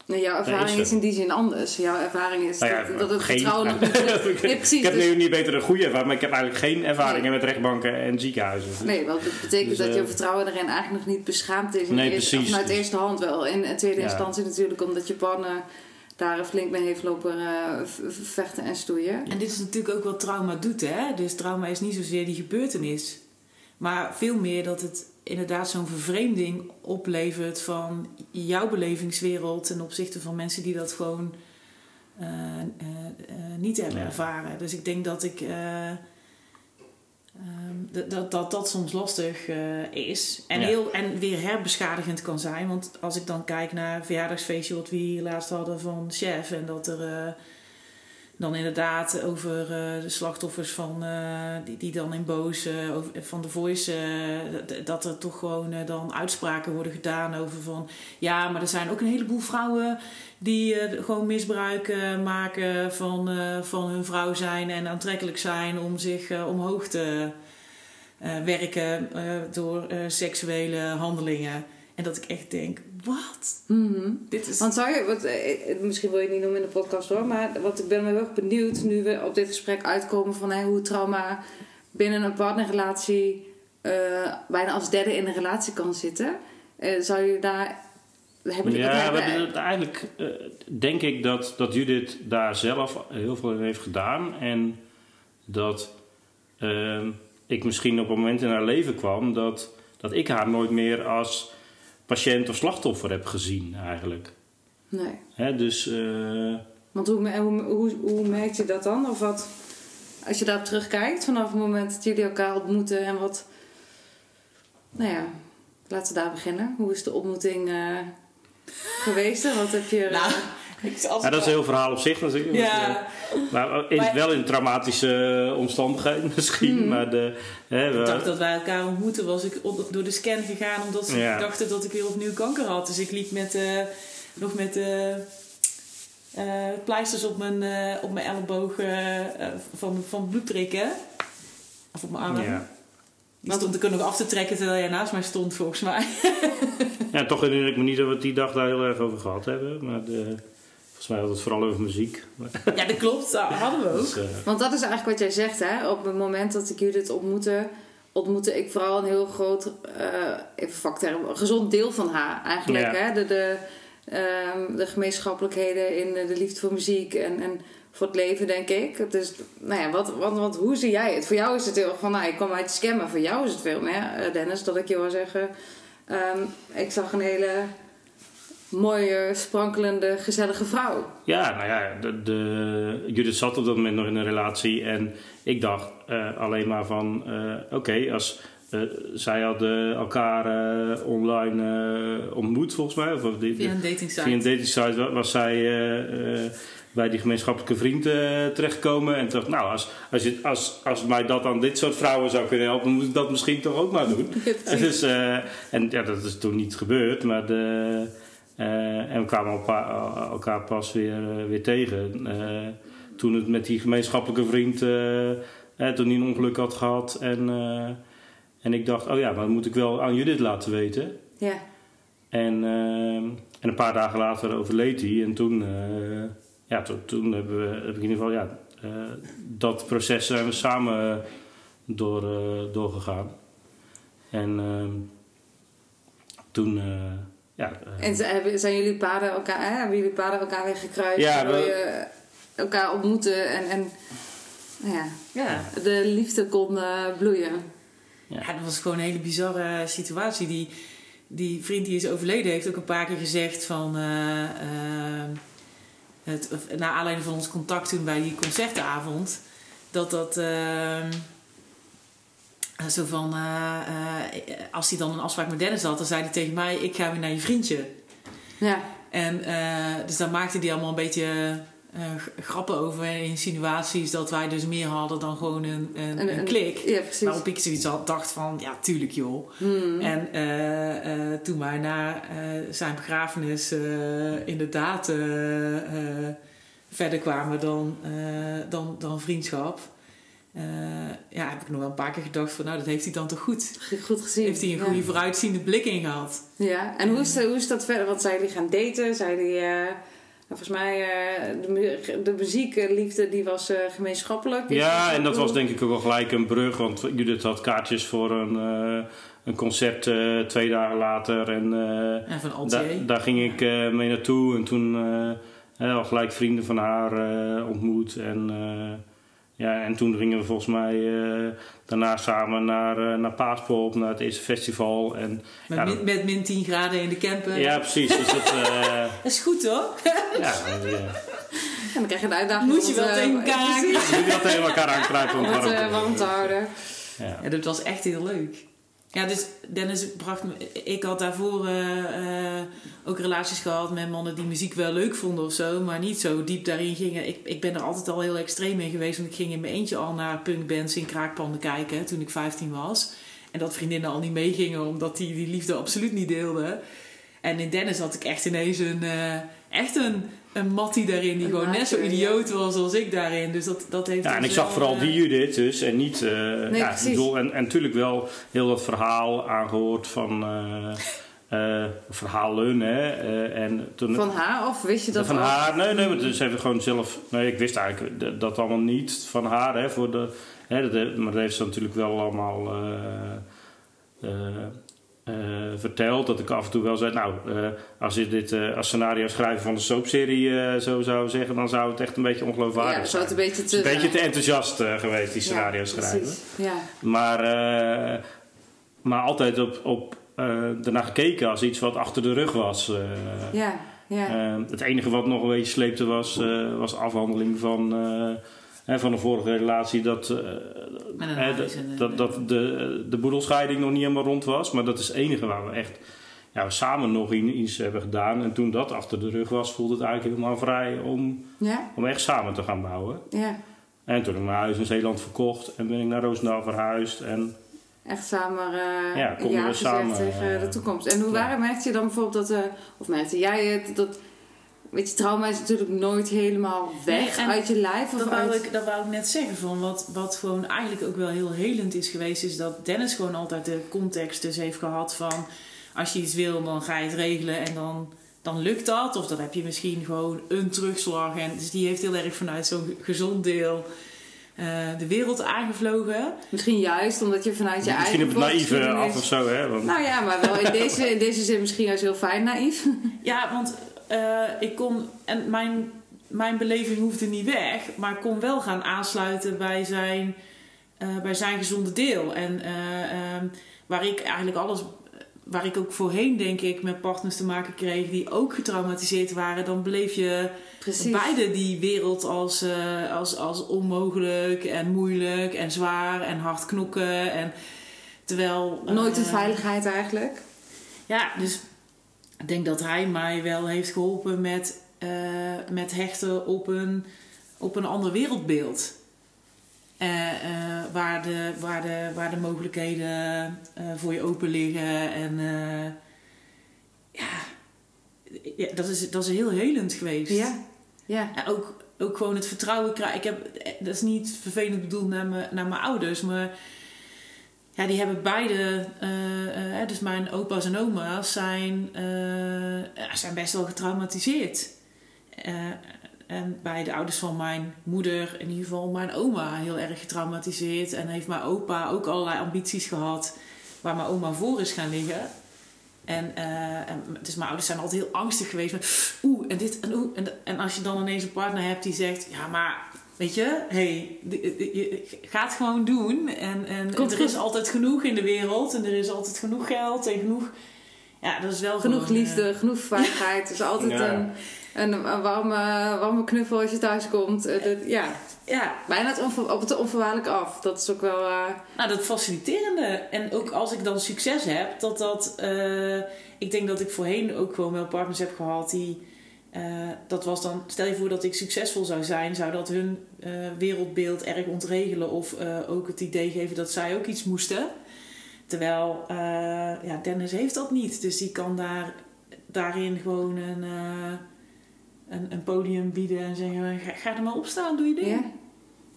Nee, jouw ervaring is, in die zin anders. Jouw ervaring is nou ja, dat, dat, het geen, vertrouwen nog (laughs)
niet... nee, precies, ik heb dus, nu niet beter een goede ervaring, maar ik heb eigenlijk geen ervaringen nee. met rechtbanken en ziekenhuizen.
Nee, want dat betekent dus, dat je vertrouwen erin eigenlijk nog niet beschaamd is.
Nee, eerste, precies.
Vanuit eerste hand wel. In tweede ja. instantie natuurlijk omdat je partner daar flink mee heeft lopen uh, vechten en stoeien.
En dit is natuurlijk ook wat trauma doet, hè? Dus trauma is niet zozeer die gebeurtenis, maar veel meer dat het inderdaad zo'n vervreemding oplevert van jouw belevingswereld ten opzichte van mensen die dat gewoon uh, uh, niet hebben ja. ervaren. Dus ik denk dat ik Um, dat, dat dat soms lastig is. En, ja. heel, en weer herbeschadigend kan zijn. Want als ik dan kijk naar het verjaardagsfeestje wat we hier laatst hadden van Chef. En dat er dan inderdaad over uh, de slachtoffers van die, die dan in boos over, van de voice. dat er toch gewoon dan uitspraken worden gedaan over van. Ja, maar er zijn ook een heleboel vrouwen die gewoon misbruik maken van, van hun vrouw zijn en aantrekkelijk zijn om zich omhoog te werken door seksuele handelingen. En dat ik echt denk, wat?
Mm -hmm. Dit is... Want zou je, wat, misschien wil je het niet noemen in de podcast hoor, maar wat ik ben wel benieuwd nu we op dit gesprek uitkomen van hey, hoe trauma binnen een partnerrelatie eh, bijna als derde in een relatie kan zitten. Eh, zou je daar. Hebben
Ja, we hebben eigenlijk eh, denk ik dat, dat Judith daar zelf heel veel in heeft gedaan. En dat ehm, ik misschien op een moment in haar leven kwam dat, dat ik haar nooit meer als patiënt of slachtoffer heb gezien eigenlijk.
Nee.
Hè, dus eh,
Want hoe, hoe, hoe, hoe merkt je dat dan? Of wat, als je daarop terugkijkt vanaf het moment dat jullie elkaar ontmoeten en wat. Nou ja, laten we daar beginnen. Hoe is de ontmoeting eh, geweest? Wat heb je.
Nou, als
ja, dat is een heel verhaal op zich natuurlijk.
Ja,
Maar in,
Maar-
wel in traumatische omstandigheden (laughs) misschien.
Hmm.
Maar de, hè, we-
ik dacht dat wij elkaar ontmoeten, was ik op- door de scan gegaan omdat ze
Ja.
dachten dat ik weer opnieuw kanker had. Dus ik liep met, eh, nog met eh, eh, pleisters op mijn, eh, op mijn elleboog eh, eh, van, van bloed prikken. Of op mijn arm.
ja.
Die stond ik er nog af te trekken terwijl jij naast mij stond, volgens mij.
ja, toch herinner ik me niet dat we het die dag daar heel erg over gehad hebben. Maar de, volgens mij had het vooral over muziek.
ja, dat klopt. Dat hadden we ook.
Dus, eh,
Want dat is eigenlijk wat jij zegt, hè? Op het moment dat ik Judith ontmoette, ontmoette ik vooral een heel groot, eh, even vakterm, een gezond deel van haar eigenlijk.
Ja.
Hè? De, de, ehm, de gemeenschappelijkheden in de liefde voor muziek en, en voor het leven, denk ik. Dus, nou ja, wat, wat, wat, hoe zie jij het? Voor jou is het heel erg van, nou, ik kwam uit de scam, maar voor jou is het veel meer, eh, Dennis, dat ik je wil zeggen. ehm, ik zag een hele mooie, sprankelende, gezellige vrouw.
ja, nou ja, de, de, Judith zat op dat moment nog in een relatie. En ik dacht eh, alleen maar van... eh, Oké, als... eh, zij hadden elkaar eh, online eh, ontmoet volgens mij. Of, of die-
Via een datingsite.
Via een datingsite wa- was zij eh, eh, bij die gemeenschappelijke vriend eh, terechtgekomen. En dacht, nou, als, als, je, als, als mij dat aan dit soort vrouwen zou kunnen helpen, moet ik dat misschien toch ook maar doen. En, (laughs) dus, eh, en ja, dat is toen niet gebeurd. Maar de, en we kwamen elkaar, elkaar pas weer, eh, weer tegen. eh, toen het met die gemeenschappelijke vriend, eh, eh, toen hij een ongeluk had gehad. En, eh, en ik dacht, oh ja, maar dat moet ik wel aan Judith laten weten.
Ja.
En, en een paar dagen later overleed hij. En toen, eh, ja, to- toen hebben we, heb ik in ieder geval ja, eh, dat proces zijn we samen door, eh, doorgegaan. En toen, eh, ja.
En zijn jullie paden elkaar, hè? hebben jullie paden elkaar weer gekruist?
Ja, we-
je elkaar ontmoeten en, en nou ja,
Ja.
de liefde kon eh, bloeien.
Ja, dat was gewoon een hele bizarre situatie. Die, die vriend die is overleden heeft ook een paar keer gezegd van... het, of, naar aanleiding van ons contact toen bij die concertenavond... dat dat... eh, zo van... eh, eh, als hij dan een afspraak met Dennis had, dan zei hij tegen mij... ik ga weer naar je vriendje.
Ja,
En dus daar maakte hij allemaal een beetje grappen over en insinuaties dat wij dus meer hadden dan gewoon een, een,
een,
een,
een-
klik.
Ja, precies.
Waarop ik zoiets had, dacht van, ja, tuurlijk joh.
Hmm.
En toen wij na zijn begrafenis inderdaad verder kwamen dan, dan, dan vriendschap... eh, ja, heb ik nog wel een paar keer gedacht van, nou, dat heeft hij dan toch goed.
Goed gezien.
Heeft hij een
ja.
goede vooruitziende blik in gehad.
Ja, en hoe is, hoe is dat verder? Want zijn jullie gaan daten? Zijn jullie, eh, volgens mij, eh, de, mu- de muziekliefde die was eh, gemeenschappelijk.
Ja, en dat was denk ik ook wel gelijk een brug. Want Judith had kaartjes voor een, eh, een concert eh, twee dagen later. En eh,
En van
Da-
Altier.
daar ging ik eh, mee naartoe en toen eh, eh, al gelijk vrienden van haar eh, ontmoet. En, eh, ja, en toen gingen we volgens mij eh, daarna samen naar, eh, naar Paaspop, naar het eerste festival. En,
Met,
ja,
min, met min 10 graden in de camper.
ja, precies. Dus dat, eh, (laughs)
Dat is goed hoor.
ja, ja.
En dan krijg je een uitdaging
Moet
om
je wel tegen elkaar
precies,
Moet je dat tegen elkaar aankruipen om warm te
houden.
Ja.
Ja, dat was echt heel leuk. Ja, dus Dennis bracht me... Ik had daarvoor eh, eh, ook relaties gehad met mannen die muziek wel leuk vonden of zo, maar niet zo diep daarin gingen. Ik, ik ben er altijd al heel extreem in geweest, want ik ging in mijn eentje al naar punkbands in kraakpanden kijken toen ik 15 was. En dat vriendinnen al niet meegingen, omdat die die liefde absoluut niet deelden. En in Dennis had ik echt ineens een... eh, echt een, een mattie daarin die
Een
gewoon net zo idioot was als ik daarin. Dus dat, dat heeft
Ja, en ik zag vooral
eh,
die Judith dus en niet... eh, ja, ik
precies.
bedoel, en, en natuurlijk wel heel dat verhaal aangehoord van... eh, eh, verhalen, hè. eh, en toen,
Van haar of wist je dat
van haar, nee, nee, maar ze heeft gewoon zelf. Nee, ik wist eigenlijk dat- dat allemaal niet van haar. Hè, voor de, Hè, dat, maar dat heeft ze natuurlijk wel allemaal eh, eh, verteld. Dat ik af en toe wel zei, nou, eh, als je dit eh, als scenario schrijver van de soapserie zo zou zeggen, dan zou het echt een beetje ongeloofwaardig
Ja,
zijn.
zou het een beetje te...
een beetje te enthousiast geweest, die scenario
Ja,
schrijven.
Ja,
Maar, maar altijd op, op ernaar gekeken als iets wat achter de rug was.
ja, ja.
Het enige wat nog een beetje sleepte was, was afhandeling van, hè, van de vorige relatie. Dat, eh, hè, dat, dat, dat de, de boedelscheiding nog niet helemaal rond was. Maar dat is het enige waar we echt ja, samen nog iets hebben gedaan. En toen dat achter de rug was, voelde het eigenlijk helemaal vrij om,
ja,
om echt samen te gaan bouwen.
ja.
En toen heb ik mijn huis in Zeeland verkocht en ben ik naar Roosendaal verhuisd. En
Echt samen eh
Ja,
ja,
we samen,
tegen
eh,
de toekomst. En hoe
ja.
waren merkte je dan bijvoorbeeld dat... eh of merkte jij het, dat... Weet je, trauma is natuurlijk nooit helemaal weg
Nee,
uit je lijf. Of
Dat wou,
uit...
ik, dat wou ik net zeggen. Van wat, wat gewoon eigenlijk ook wel heel helend is geweest, is dat Dennis gewoon altijd de context dus heeft gehad van als je iets wil, dan ga je het regelen en dan, dan lukt dat. Of dan heb je misschien gewoon een terugslag. En, dus die heeft heel erg vanuit zo'n gezond deel eh, de wereld aangevlogen.
Misschien juist omdat je vanuit je
misschien
eigen
op het naïeve af of zo. Hè? Want,
Nou ja, maar wel in deze, in deze zin misschien juist heel fijn naïef.
Ja, want eh, ik kon. En mijn, mijn beleving hoefde niet weg, maar ik kon wel gaan aansluiten bij zijn, eh, bij zijn gezonde deel. En eh, ehm, waar ik eigenlijk alles. Waar ik ook voorheen, denk ik, met partners te maken kreeg die ook getraumatiseerd waren, dan beleef je
Precies.
beide die wereld als, als, als onmogelijk en moeilijk en zwaar en hard knokken. En, terwijl,
Nooit
eh,
veiligheid eigenlijk.
ja, dus ik denk dat hij mij wel heeft geholpen met, eh, met hechten op een, op een ander wereldbeeld. Eh, eh, waar, de, waar, de, waar de mogelijkheden voor je open liggen. En ja, ja dat, is, dat is heel helend geweest.
Ja. Ja.
En ook, ook gewoon het vertrouwen krijgen. Ik heb, dat is niet vervelend bedoeld naar mijn, naar mijn ouders, maar ja, die hebben beide, eh, eh, dus mijn opa's en oma's zijn, eh, zijn best wel getraumatiseerd. En bij de ouders van mijn moeder, in ieder geval mijn oma, heel erg getraumatiseerd. En heeft mijn opa ook allerlei ambities gehad waar mijn oma voor is gaan liggen. En, en dus mijn ouders zijn altijd heel angstig geweest. Oeh, en dit en oeh. En, en als je dan ineens een partner hebt die zegt: Ja, maar weet je, hey, je gaat het gewoon doen. En, en er
goed.
is altijd genoeg in de wereld. En er is altijd genoeg geld en genoeg. Ja, dat is wel
Genoeg
gewoon, eh,
liefde, genoeg veiligheid. Het is altijd
Ja.
een, een, een warme, warme knuffel als je thuis komt. Eh, dat- ja,
ja,
bijna het onver- op het onvoorwaardelijk af. Dat is ook wel... eh,
Nou, dat faciliterende. En ook als ik dan succes heb, dat dat. eh, ik denk dat ik voorheen ook gewoon wel partners heb gehad die. Eh, dat was dan, stel je voor dat ik succesvol zou zijn, zou dat hun eh, wereldbeeld erg ontregelen of eh, ook het idee geven dat zij ook iets moesten. Terwijl eh, ja, Dennis heeft dat niet, dus die kan daar, daarin gewoon een, eh, een, een podium bieden en zeggen: ga, ga er maar op staan, doe je ding.
ja.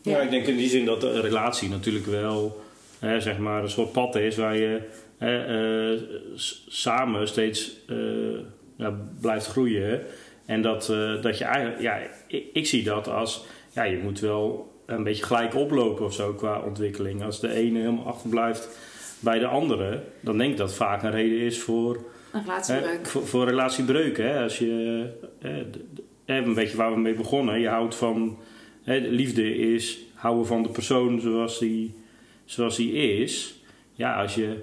Ja, ik denk in die zin dat de relatie natuurlijk wel hè, zeg maar een soort pad is waar je hè, eh, samen steeds eh, ja, blijft groeien. En dat, eh, dat je eigenlijk, ja, ik, ik zie dat als, ja, je moet wel een beetje gelijk oplopen of zo qua ontwikkeling. Als de ene helemaal achterblijft bij de andere, dan denk ik dat vaak een reden is voor
Een
Hè,
relatiebreuk.
voor, voor relatiebreuk, hè? Als je, hè, een beetje waar we mee begonnen. Je houdt van, hè, de liefde is houden van de persoon zoals die, zoals die is. Ja, als je,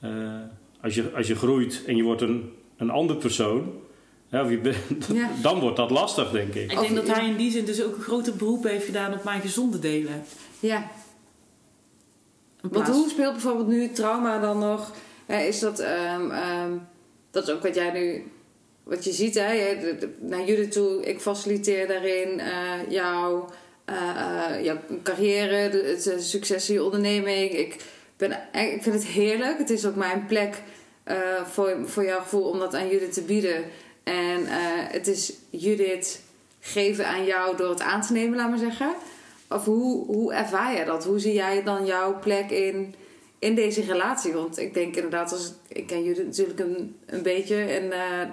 eh, als je, als je groeit en je wordt een, een ander persoon, hè, of je bent,
Ja.
dan wordt dat lastig, denk ik.
Ik denk dat hij in die zin dus ook een groter beroep heeft gedaan op mijn gezonde delen.
Ja. Want hoe speelt bijvoorbeeld nu trauma dan nog? Is dat, ehm, ehm, dat is ook wat jij nu, wat je ziet, hè? Naar jullie toe, ik faciliteer daarin eh, jouw, eh, eh, jouw carrière, de, het eh, succes in je onderneming. Ik, ben, ik vind het heerlijk. Het is ook mijn plek eh, voor, voor jouw gevoel om dat aan Judith te bieden. En eh, het is Judith geven aan jou door het aan te nemen, laat maar zeggen. Of hoe, hoe ervaar jij dat? Hoe zie jij dan jouw plek in, in deze relatie? Want ik denk inderdaad, als, ik ken jullie natuurlijk een, een beetje. En eh,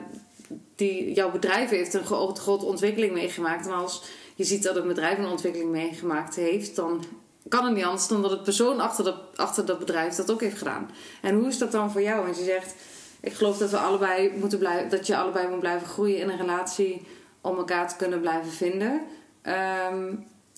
die, jouw bedrijf heeft een grote, ontwikkeling meegemaakt. En als je ziet dat een bedrijf een ontwikkeling meegemaakt heeft, dan kan het niet anders dan dat het persoon achter dat, achter dat bedrijf dat ook heeft gedaan. En hoe is dat dan voor jou? Want je zegt, ik geloof dat we allebei moeten blijven, dat je allebei moet blijven groeien in een relatie om elkaar te kunnen blijven vinden. Ehm,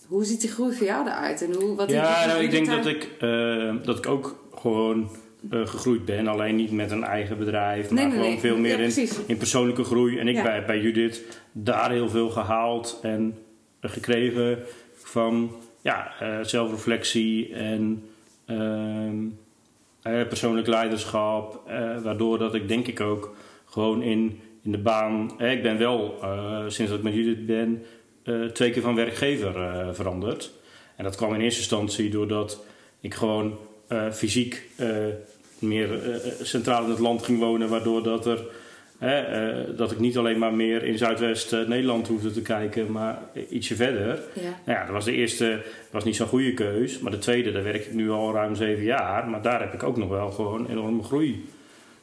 hoe ziet die groei voor jou eruit? En hoe, wat
ja, nou, ik denk dat ik, uh, dat ik ook gewoon uh, gegroeid ben. Alleen niet met een eigen bedrijf, maar
Nee,
gewoon
nee.
veel meer
Ja,
in, in persoonlijke groei. En ik
Ja.
bij, bij Judith daar heel veel gehaald en gekregen van ja, eh, zelfreflectie en ehm, eh, persoonlijk leiderschap. eh, waardoor dat ik denk ik ook gewoon in, in de baan... eh, ik ben wel, eh, sinds dat ik met Judith ben, eh, twee keer van werkgever eh, veranderd. En dat kwam in eerste instantie doordat ik gewoon eh, fysiek eh, meer eh, centraal in het land ging wonen, waardoor dat er hè, eh, dat ik niet alleen maar meer in Zuidwest-Nederland hoefde te kijken, maar ietsje verder.
Ja.
Nou ja, dat was de eerste, was niet zo'n goede keus. Maar de tweede, daar werk ik nu al ruim zeven jaar. Maar daar heb ik ook nog wel gewoon enorme groei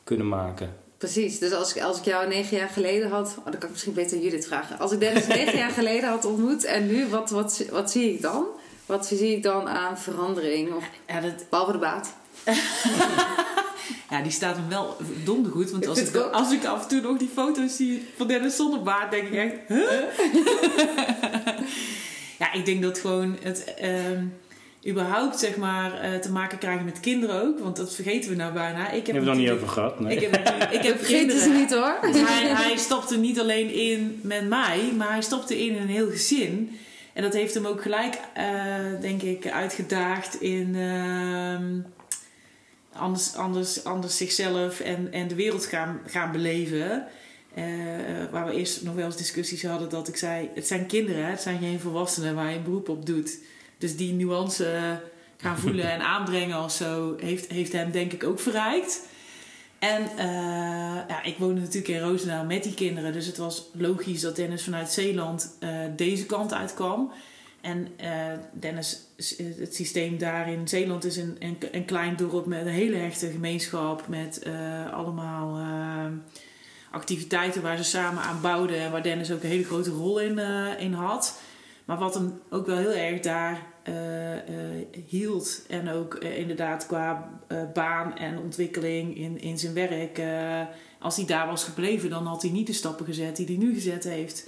kunnen maken.
Precies, dus als ik, als ik jou negen jaar geleden had, oh, dan kan ik misschien beter Judith vragen. Als ik Dennis (laughs) negen jaar geleden had ontmoet en nu, wat, wat, wat zie ik dan? Wat zie ik dan aan verandering? Of,
Ja, dat,
behalve de baat. (laughs)
ja, die staat hem wel donder goed. Want als ik, als ik af en toe nog die foto's zie van Dennis zonder baard, denk ik echt... Huh? (laughs) ja, ik denk dat gewoon het... ehm, überhaupt zeg maar eh, te maken krijgen met kinderen ook. Want dat vergeten we nou bijna. Ik heb
het nog niet over gehad. Nee.
Ik heb, ik (laughs) heb
Vergeet
kinderen.
ze niet hoor.
Hij, hij stapte niet alleen in met mij, maar hij stapte in in een heel gezin. En dat heeft hem ook gelijk, eh, denk ik, uitgedaagd in ehm, anders, anders, anders zichzelf en, en de wereld gaan, gaan beleven. Eh, waar we eerst nog wel eens discussies hadden dat ik zei: het zijn kinderen, het zijn geen volwassenen waar je een beroep op doet. Dus die nuance gaan voelen (laughs) en aanbrengen of zo, heeft, heeft hem denk ik ook verrijkt. En eh, ja, ik woonde natuurlijk in Roosendaal met die kinderen. Dus het was logisch dat Dennis vanuit Zeeland eh, deze kant uitkwam. En eh, Dennis, het systeem daar in Zeeland is een, een, een klein dorp met een hele hechte gemeenschap. Met eh, allemaal eh, activiteiten waar ze samen aan bouwden. En waar Dennis ook een hele grote rol in, eh, in had. Maar wat hem ook wel heel erg daar eh, eh, hield. En ook eh, inderdaad qua eh, baan en ontwikkeling in, in zijn werk. eh, als hij daar was gebleven, dan had hij niet de stappen gezet die hij nu gezet heeft.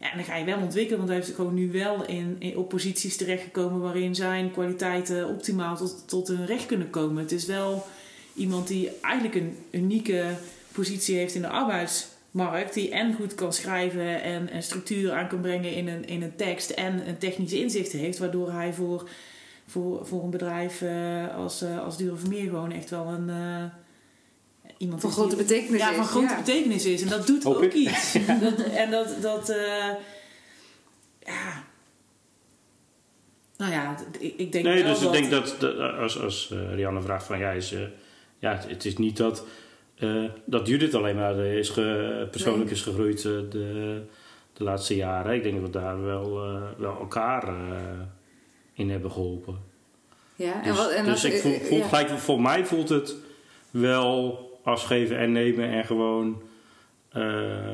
Ja, en dan ga je wel ontwikkelen, want hij heeft gewoon nu wel in, in op posities terechtgekomen waarin zijn kwaliteiten optimaal tot, tot hun recht kunnen komen. Het is wel iemand die eigenlijk een unieke positie heeft in de arbeidsmarkt, die en goed kan schrijven en, en structuur aan kan brengen in een, in een tekst en een technische inzicht heeft, waardoor hij voor, voor, voor een bedrijf eh, als, eh als Dure Vermeer gewoon echt wel een. eh, Iemand
Van grote betekenis
ja,
is,
van grote
ja.
betekenis is. En dat doet
Hoop
ook
ik.
iets. (laughs) (laughs) Dat, en dat, dat eh, ja. Nou ja, ik, denk
Nee,
wel
dus
dat...
ik denk dat, dat als, als eh, Rianne vraagt van ja, is, eh, ja het, het is niet dat, eh, dat Judith alleen maar is ge- persoonlijk
Nee.
is gegroeid eh, de, de laatste jaren. Ik denk dat we daar wel, eh, wel elkaar eh, in hebben geholpen.
Ja, en
Dus,
wat, en
dus ik voel, voel
ja.
gelijk, voor mij voelt het wel als geven en nemen en gewoon eh,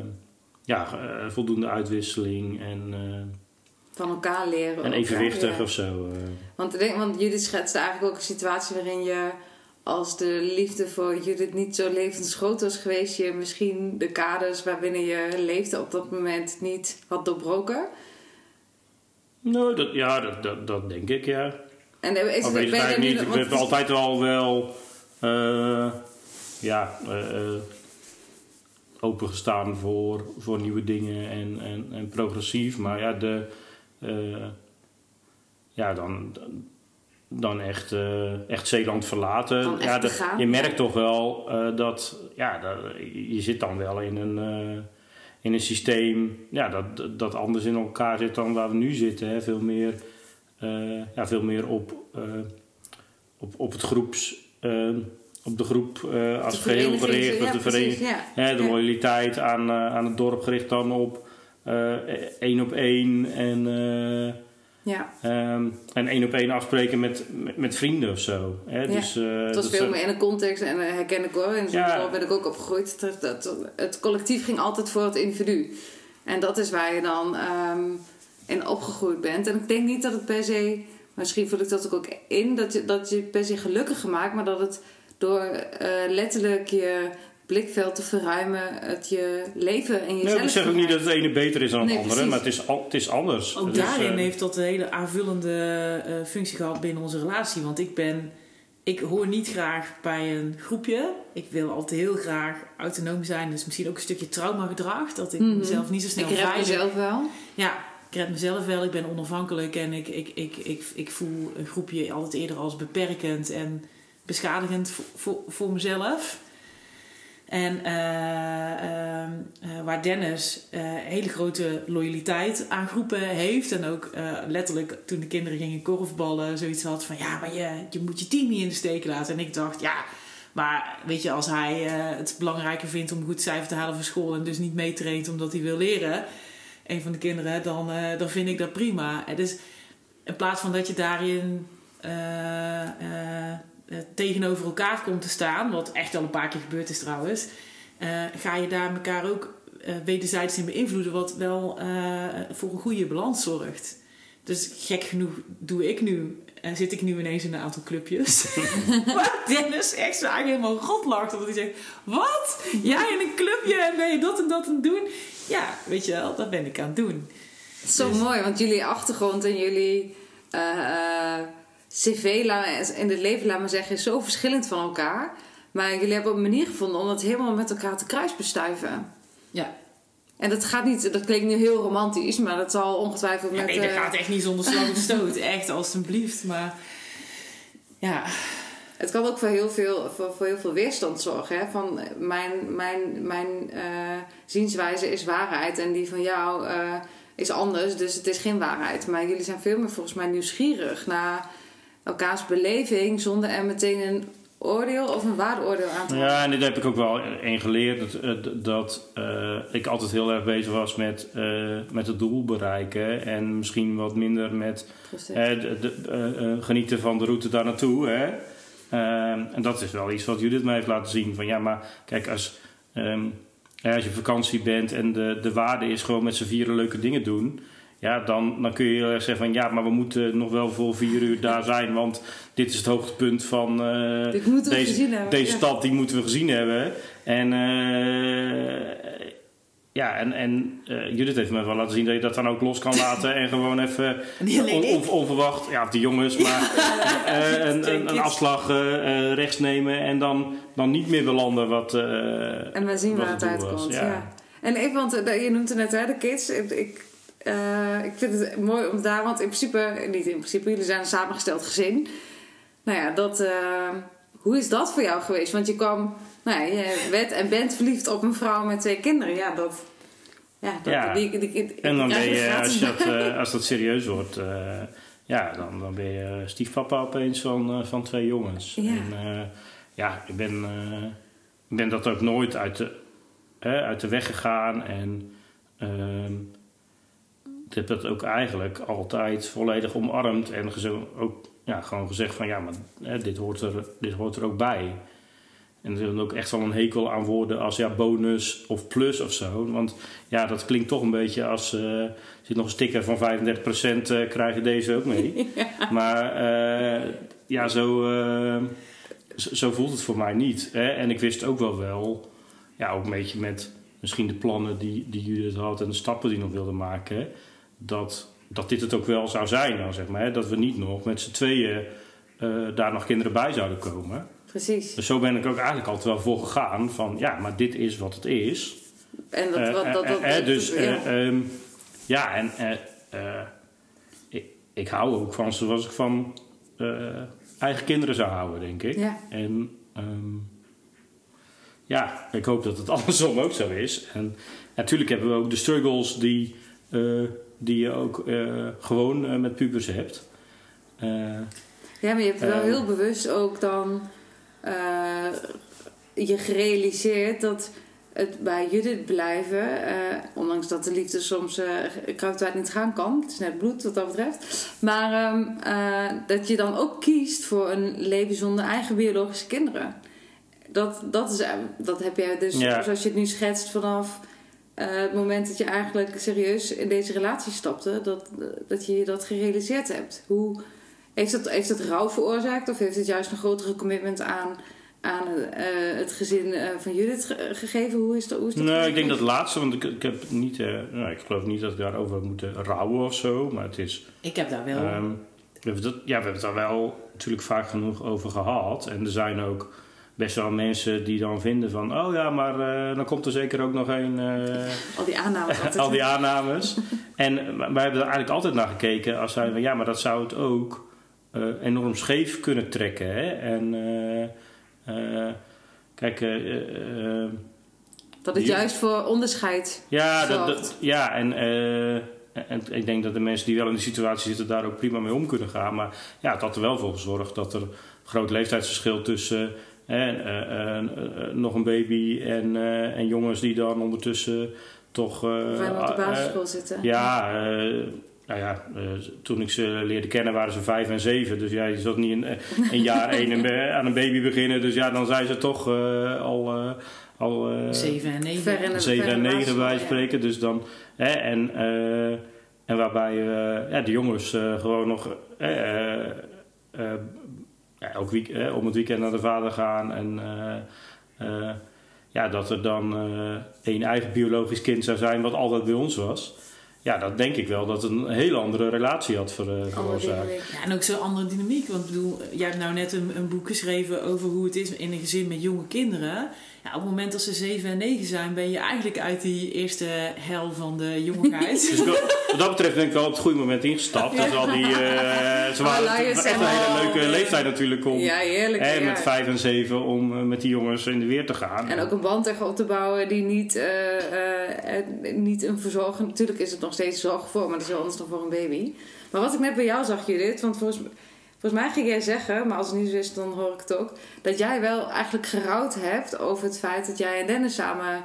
ja, eh, voldoende uitwisseling en, eh,
van elkaar leren.
en evenwichtig
ja.
of zo. eh.
Want, ik denk, want Judith schetste eigenlijk ook een situatie waarin je, als de liefde voor Judith niet zo levensgroot was geweest, je misschien de kaders waarbinnen je leefde op dat moment niet had doorbroken.
Nou, dat, ja, dat, dat, dat denk ik, ja.
En is het, ben je
eigenlijk
nu-
niet. Ik
want
heb
het is-
altijd al wel ja, eh, eh, opengestaan voor, voor nieuwe dingen en, en, en progressief. Maar ja, de, eh, ja dan, dan echt, eh, echt Zeeland verlaten.
Dan
ja, je
ja.
merkt toch wel dat ja, dat, je zit dan wel in een, in een systeem ja, dat, dat anders in elkaar zit dan waar we nu zitten. Hè. Veel meer, ja, veel meer op, op, op het groeps. Op de groep eh, als
de
geheel gericht,
ja,
of de vereniging.
ja.
Hè, de
Ja.
loyaliteit aan, eh, aan het dorp gericht dan op eh, één op één en,
Ja,
ehm, en één op één afspreken met, met, met vrienden of zo. Hè? Dus,
het was
dat
veel meer in de context en herken ik hoor. En zo ben ik ook opgegroeid. Dat, dat, het collectief ging altijd voor het individu. En dat is waar je dan ehm, in opgegroeid bent. En ik denk niet dat het per se misschien vul ik dat ook in, dat je, dat je per se gelukkiger maakt, maar dat het door eh, letterlijk je blikveld te verruimen, het je leven en jezelf.
Ja, ik zeg ook niet dat het ene beter is dan het
Nee,
andere,
precies.
maar het is, al- het is anders.
Ook
Dus,
daarin
eh,
heeft dat een hele aanvullende eh, functie gehad binnen onze relatie. Want ik ben, ik hoor niet graag bij een groepje. Ik wil altijd heel graag autonoom zijn. Dus misschien ook een stukje traumagedrag. Dat ik
Mhm.
mezelf niet zo snel
Ik red
veilig...
mezelf wel.
Ja, ik red mezelf wel. Ik ben onafhankelijk. En ik, ik, ik, ik, ik voel een groepje altijd eerder als beperkend en beschadigend voor, voor, mezelf. En eh, ehm, eh, waar Dennis eh, hele grote loyaliteit aan groepen heeft. En ook eh, letterlijk toen de kinderen gingen korfballen zoiets had van... Ja, maar je, je moet je team niet in de steek laten. En ik dacht, ja, maar weet je, als hij eh, het belangrijker vindt om een goed cijfer te halen voor school... en dus niet meetraint omdat hij wil leren, een van de kinderen... dan, eh, dan vind ik dat prima. En dus in plaats van dat je daarin... eh, tegenover elkaar komt te staan, wat echt al een paar keer gebeurd is trouwens, eh, ga je daar elkaar ook eh, wederzijds in beïnvloeden, wat wel voor een goede balans zorgt. Dus gek genoeg doe ik nu, eh, zit ik nu ineens in een aantal clubjes. (laughs) Waar Dennis echt zo eigenlijk helemaal rot lacht. Omdat hij zegt, wat? Jij in een clubje en ben je dat en dat aan het doen? Ja, weet je wel, dat ben ik aan het doen.
Zo
Dus-
mooi, want jullie achtergrond en jullie cv in het leven, laat maar zeggen, is zo verschillend van elkaar. Maar jullie hebben een manier gevonden om het helemaal met elkaar te kruisbestuiven.
Ja,
En dat gaat niet, dat klinkt nu heel romantisch, maar dat zal ongetwijfeld met...
nee, dat
eh,
gaat echt niet zonder slag of stoot. (laughs) Echt, alstublieft. Maar ja,
Het kan ook voor heel veel, voor, voor heel veel weerstand zorgen. Hè? Van mijn, mijn, mijn eh, zienswijze is waarheid en die van jou eh, is anders, dus het is geen waarheid. Maar jullie zijn veel meer volgens mij nieuwsgierig naar elkaars beleving zonder er meteen een oordeel of een waardeoordeel aan te
Ja, en dit heb ik ook wel in geleerd. Dat, eh, dat eh, ik altijd heel erg bezig was met, eh, met het doel bereiken. En misschien wat minder met de, de- genieten van de route daar naartoe. Hè? Ehm, en dat is wel iets wat Judith mij heeft laten zien. Van ja, maar kijk, als, ehm, ja, als je op vakantie bent en de, de waarde is gewoon met z'n vieren leuke dingen doen. Ja, dan, dan kun je heel erg zeggen van ja, maar we moeten nog wel voor vier uur daar zijn. Want dit is het hoogtepunt van
we
deze,
hebben.
deze
ja.
stad, die moeten we gezien hebben. En eh, ja, en, en eh, Judith heeft me wel laten zien dat je dat dan ook los kan laten. en gewoon even (laughs) on- on- onverwacht, ja, of de jongens, maar (laughs) een, een, een afslag rechts nemen en dan, dan niet meer belanden wat.
En we zien waar het uitkomt. Ja. En even, want je noemt het net hè, de kids. Ik, ik, eh, ik vind het mooi om daar, want in principe, niet in principe, jullie zijn een samengesteld gezin. Nou ja, dat, eh, hoe is dat voor jou geweest? Want je kwam, nou ja, je werd en bent verliefd op een vrouw met twee kinderen. Ja, dat. Ja, dat,
Ja.
Die, die, die-
En dan ben je, als, je dat, (laughs) eh, als dat serieus wordt, ja, dan, dan ben je stiefpapa opeens van, van twee jongens.
Ja.
En ja, ik ben, ik ben dat ook nooit uit de, uit de weg gegaan. En ehm, ik heb dat ook eigenlijk altijd volledig omarmd. En gezo- ook ja, gewoon gezegd van ja, maar hè, dit, hoort er, dit hoort er ook bij. En er is ook echt wel een hekel aan woorden als ja, bonus of plus of zo. Want ja, dat klinkt toch een beetje als... eh, er zit nog een sticker van 35% eh krijg je deze ook mee. (laughs) Maar eh, ja, zo, zo, zo voelt het voor mij niet. Hè? En ik wist ook wel wel... Ja, ook een beetje met misschien de plannen die, die Judith had... en de stappen die nog wilde maken... dat, dat dit het ook wel zou zijn dan, zeg maar. Hè? Dat we niet nog met z'n tweeën eh, daar nog kinderen bij zouden komen...
Precies.
Dus zo ben ik ook eigenlijk altijd wel voor gegaan van ja, maar dit is wat het is.
En dat,
Eh,
wat, dat, dat,
eh,
dat-
dus
ja.
eh, ehm, ja, en ik, ik hou ook van zoals ik van eigen kinderen zou houden, denk ik.
Ja.
En ehm, ja, ik hoop dat het (laughs) andersom ook zo is. En natuurlijk hebben we ook de struggles die, die je ook eh, gewoon eh, met pubers hebt. Eh,
Ja, maar je hebt wel heel bewust ook dan je gerealiseerd dat het bij Judith blijven, ondanks dat de liefde soms kruidwijd niet gaan kan, het is net bloed wat dat betreft, maar ehm, eh, dat je dan ook kiest voor een leven zonder eigen biologische kinderen. Dat, dat, is, dat heb jij dus,
Ja.
zoals je het nu schetst, vanaf eh, het moment dat je eigenlijk serieus in deze relatie stapte, dat, dat je dat gerealiseerd hebt. Hoe Heeft het, heeft het rouw veroorzaakt of heeft het juist een grotere commitment aan, aan eh, het gezin eh, van Judith ge- gegeven? Hoe is dat? Hoe is dat
Nee,
gegaan?
ik denk dat laatste, want ik, ik heb niet, eh, nou, ik geloof niet dat ik daarover moet rouwen of zo, maar het is,
Ik heb daar wel...
ehm, we hebben dat, ja, we hebben het daar wel natuurlijk vaak genoeg over gehad en er zijn ook best wel mensen die dan vinden van, oh ja, maar eh, dan komt er zeker ook nog een, eh,
Al die aannames (laughs)
al die aannames. en wij hebben er eigenlijk altijd naar gekeken als zeiden van, ja, maar dat zou het ook eh, enorm scheef kunnen trekken, hè? En kijk,
Dat het juist voor onderscheid
ja, dat, ja en, en ik denk dat de mensen die wel in die situatie zitten daar ook prima mee om kunnen gaan. Maar ja, het had er wel voor gezorgd dat er een groot leeftijdsverschil tussen eh, eh, eh, nog een baby en, eh, en jongens die dan ondertussen toch. eh,
ruim op de basisschool zitten.
ja, eh, nou ja, toen ik ze leerde kennen waren ze vijf en zeven. Dus ja, je zat niet in een jaar (laughs) één en aan een baby beginnen. Dus ja, dan zijn ze toch eh, al, eh, al eh,
7 en 9.
Ver in de-
7
ver
en 9 bij spreken. Dus dan, hè, en, eh, en waarbij eh, ja, de jongens eh, gewoon nog ja, elk week, eh, om het weekend naar de vader gaan. En eh, eh, ja, dat er dan eh één eigen biologisch kind zou zijn, wat altijd bij ons was. Ja, dat denk ik wel dat het een hele andere relatie had eh,
Alle
veroorzaakt.
Ja, en ook zo'n andere dynamiek. Want ik bedoel, jij hebt nou net een, een boek geschreven over hoe het is in een gezin met jonge kinderen. Ja, op het moment dat ze 7 en 9 zijn, ben je eigenlijk uit die eerste hel van de jongigheid.
Dus wat wat dat betreft ben ik wel op het goede moment ingestapt. Dus al die, eh, ze waren
Allerlei
echt een hele
al,
leuke leeftijd natuurlijk om
Ja, heerlijk.
hè,
ja.
met vijf en zeven om eh, met die jongens in de weer te gaan.
En ook een band tegen op te bouwen die niet, eh, niet een verzorging... Natuurlijk is het nog steeds zorg voor, maar dat is wel anders dan voor een baby. Maar wat ik net bij jou zag, Judith... Want volgens, volgens mij ging jij zeggen, maar als het niet zo is, dan hoor ik het ook... Dat jij wel eigenlijk gerouwd hebt over het feit dat jij en Dennis samen...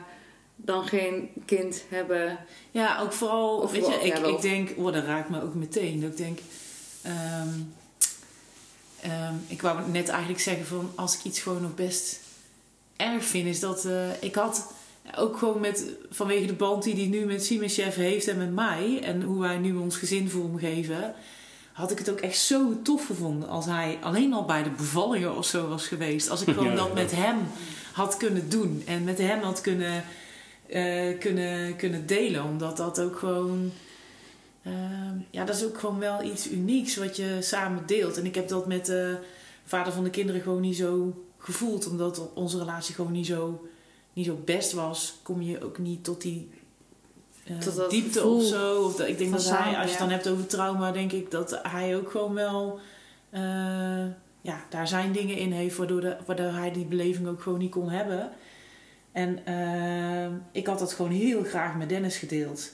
dan geen kind hebben.
Ja, ook vooral,
Of
weet je, ik, ik denk, oh, dat raakt me ook meteen. Dat ik denk, ehm, ehm, ik wou net eigenlijk zeggen van, als ik iets gewoon nog best erg vind, is dat eh, ik had ook gewoon met, vanwege de band die hij nu met Simon Chef heeft en met mij, en hoe wij nu ons gezin vormgeven, had ik het ook echt zo tof gevonden als hij alleen al bij de bevallingen of zo was geweest. Als ik (laughs) gewoon
Ja,
dat
ja.
met hem had kunnen doen en met hem had kunnen eh, kunnen, kunnen delen. Omdat dat ook gewoon. ehm, ja, dat is ook gewoon wel iets unieks wat je samen deelt. En ik heb dat met de vader van de kinderen gewoon niet zo gevoeld. Omdat onze relatie gewoon niet zo, niet zo best was. Kom je ook niet tot die. Eh,
dat
diepte of zo. Of dat, ik denk dat hij, als je het dan hebt over trauma, denk ik dat hij ook gewoon wel. eh, ja, daar zijn dingen in heeft waardoor, de, waardoor hij die beleving ook gewoon niet kon hebben. En ehm, ik had dat gewoon heel graag met Dennis gedeeld.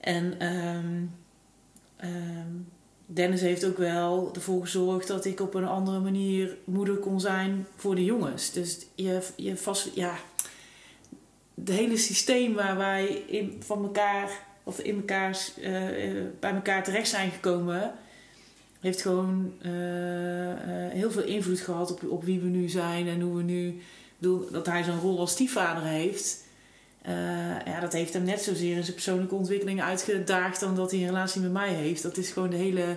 En ehm, ehm, Dennis heeft ook wel ervoor gezorgd dat ik op een andere manier moeder kon zijn voor de jongens. Dus je, je vast, ja, het hele systeem waar wij in, van elkaar of in elkaar, eh, eh, bij elkaar terecht zijn gekomen, heeft gewoon eh, heel veel invloed gehad op, op wie we nu zijn en hoe we nu. Bedoel, dat hij zo'n rol als stiefvader heeft. ja, dat heeft hem net zozeer in zijn persoonlijke ontwikkeling uitgedaagd dan dat hij een relatie met mij heeft. Dat is gewoon de hele.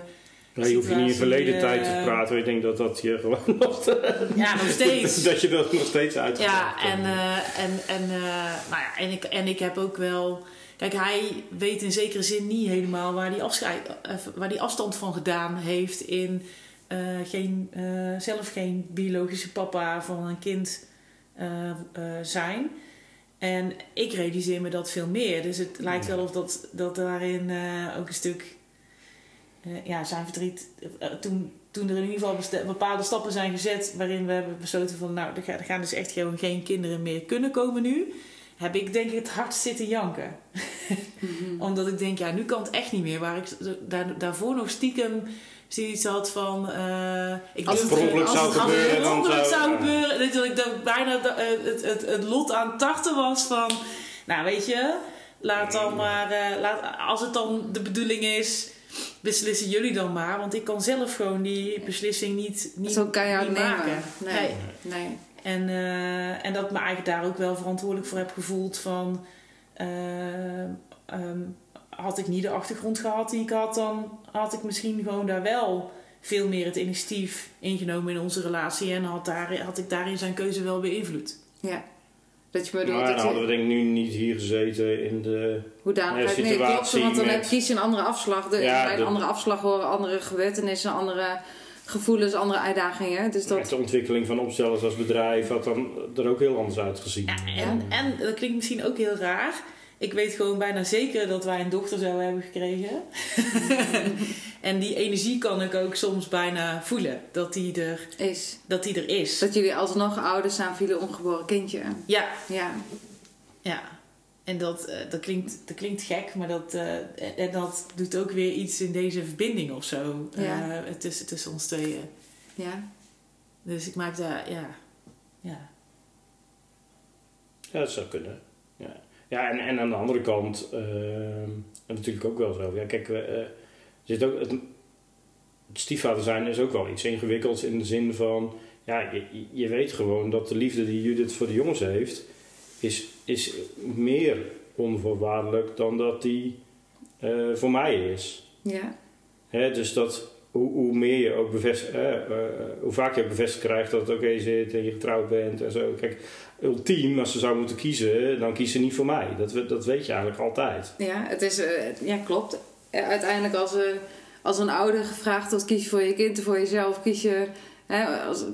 Ja, je hoeft je niet in verleden tijd te
eh,
praten. Ik denk dat dat je gewoon (laughs) nog...
Ja, nog steeds. (laughs)
dat je dat nog steeds uit.
Ja, en, eh, en, en, eh, nou ja, en, ik, en ik heb ook wel. Kijk, hij weet in zekere zin niet helemaal waar die, afscheid, eh, waar die afstand van gedaan heeft in eh, geen, eh, zelf geen biologische papa van een kind eh, eh, zijn. En ik realiseer me dat veel meer. Dus het lijkt wel of dat, dat daarin eh, ook een stuk eh, ja, zijn verdriet. eh, toen, toen er in ieder geval bepaalde stappen zijn gezet waarin we hebben besloten van nou, er, ga- gaan dus echt gewoon geen kinderen meer kunnen komen nu. Heb ik denk ik het hardst zitten janken. (laughs) Omdat ik denk, ja, nu kan het echt niet meer. Waar ik daar, daarvoor nog stiekem zoiets had van... eh ik
Als het ongeluk
zou
het- als het
gebeuren, zou-
gebeuren. Dat ik dan bijna eh, het, het, het lot aan het tarten was van... Nou, weet je, laat dan maar... eh, laat, als het dan de bedoeling is, beslissen jullie dan maar. Want ik kan zelf gewoon die beslissing niet, niet,
Zo kan je
niet maken.
Nee. nee.
En, eh, en dat ik me eigenlijk daar ook wel verantwoordelijk voor heb gevoeld van... eh, ehm, had ik niet de achtergrond gehad die ik had, dan had ik misschien gewoon daar wel veel meer het initiatief ingenomen in onze relatie en had, daar, had ik daarin zijn keuze wel beïnvloed.
Ja. Dat je bedoelt
Maar dan hadden we denk ik nu niet hier gezeten in de...
hoe dan
Ja,
nee, klopt,
situatie
want dan
met-
heb kies je een andere afslag. De,
Ja,
bij een
de-
andere afslag horen andere gebeurtenissen, andere gevoelens, andere uitdagingen. Dus dat,
Met de ontwikkeling van opstellers als bedrijf had dan er ook heel anders uitgezien.
Ja, en, en dat klinkt misschien ook heel raar. Ik weet gewoon bijna zeker dat wij een dochter zouden hebben gekregen. (laughs) en die energie kan ik ook soms bijna voelen. Dat die er,
is
dat die er is.
dat jullie alsnog ouders zijn van jullie ongeboren kindje.
Ja,
Ja,
ja. En dat, eh, dat, klinkt, dat klinkt gek, maar dat, eh, en- dat doet ook weer iets in deze verbinding of zo.
Ja.
eh, tussen, tussen ons tweeën.
ja.
Dus ik maak daar, ja. ja.
Ja, dat zou kunnen. Ja, en, en aan de andere kant, ehm, natuurlijk ook wel zo. Ja, kijk, eh, er zit ook, het, het stiefvader zijn is ook wel iets ingewikkelds in de zin van, ja, je, je weet gewoon dat de liefde die Judith voor de jongens heeft, is, is meer onvoorwaardelijk dan dat die eh, voor mij is.
ja.
Hè, dus dat hoe, hoe meer je ook bevestigd, hoe vaak je ook bevestigd krijgt dat het oké zit en je getrouwd bent en zo. Kijk, ultiem, als ze zou moeten kiezen, dan kies ze niet voor mij. Dat, we- dat weet je eigenlijk altijd.
Ja, het is, eh, ja klopt. Eh, Uiteindelijk als, eh, als een ouder gevraagd wordt, kies je voor je kind of voor jezelf, kies je... Hè, als,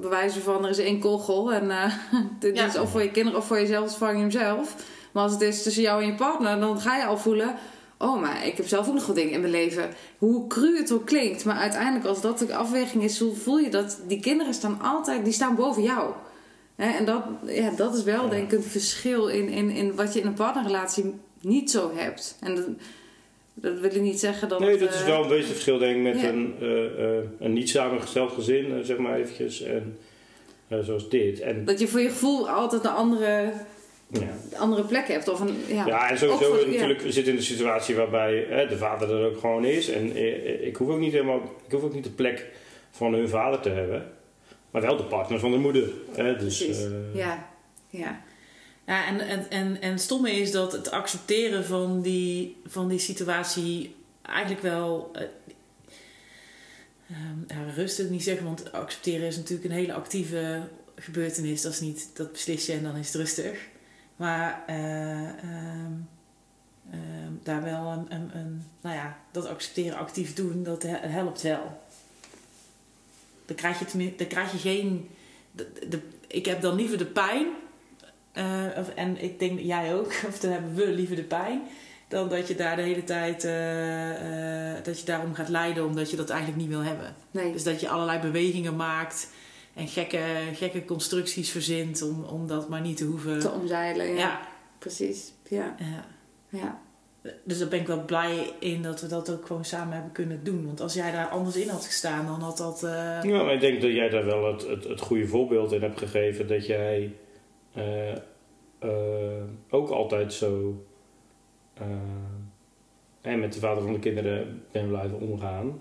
bewijzen van er is één kogel en eh (laughs) dit
Ja.
is of voor je kinderen of voor jezelf, dus vang je hem zelf. Maar als het is tussen jou en je partner, dan ga je al voelen... Oh, maar ik heb zelf ook nog wat dingen in mijn leven. Hoe cru het ook klinkt. Maar uiteindelijk, als dat de afweging is, hoe voel je dat die kinderen staan altijd, die staan boven jou. En dat, ja, dat is wel denk ik een verschil in, in, in wat je in een partnerrelatie niet zo hebt. En dat, dat wil ik niet zeggen dat.
Nee, dat is
eh,
wel een beetje het verschil denk ik met
ja.
een, eh, eh, een niet samengesteld gezin, zeg maar eventjes. En, eh, zoals dit. En,
Dat je voor je gevoel altijd een andere,
ja.
andere plek hebt. Of een, ja,
Ja, en sowieso
voor- ja.
natuurlijk, we zitten in de situatie waarbij hè, de vader er ook gewoon is. En ik hoef ook niet helemaal, ik hoef ook niet de plek van hun vader te hebben. Maar wel de partner van de moeder. Hè, dus, eh,
ja, ja.
Ja, en, en, en, en het stomme is dat het accepteren van die, van die situatie eigenlijk wel. eh, ehm, ja, rust wil ik niet zeggen, want accepteren is natuurlijk een hele actieve gebeurtenis. Dat is niet dat beslis je en dan is het rustig. Maar eh, ehm, ehm, daar wel een, een, een. Nou ja, dat accepteren actief doen, dat he- helpt wel. Dan krijg je, tenmin- dan krijg je geen. De, de, ik heb dan liever de pijn eh, of, en ik denk jij ook, (laughs) of dan hebben we liever de pijn. Dan dat je daar de hele tijd eh, dat je daarom gaat lijden omdat je dat eigenlijk niet wil hebben.
Nee,
Dus dat je allerlei bewegingen maakt en gekke, gekke constructies verzint om, om dat maar niet te hoeven.
te omzeilen. Ja,
ja.
precies. Ja,
ja.
ja.
Dus daar ben ik wel blij in dat we dat ook gewoon samen hebben kunnen doen. Want als jij daar anders in had gestaan, dan had dat. eh,
Ja, maar ik denk dat jij daar wel het, het, het goede voorbeeld in hebt gegeven. Dat jij eh, eh, ook altijd zo hè, met de vader van de kinderen bent blijven omgaan.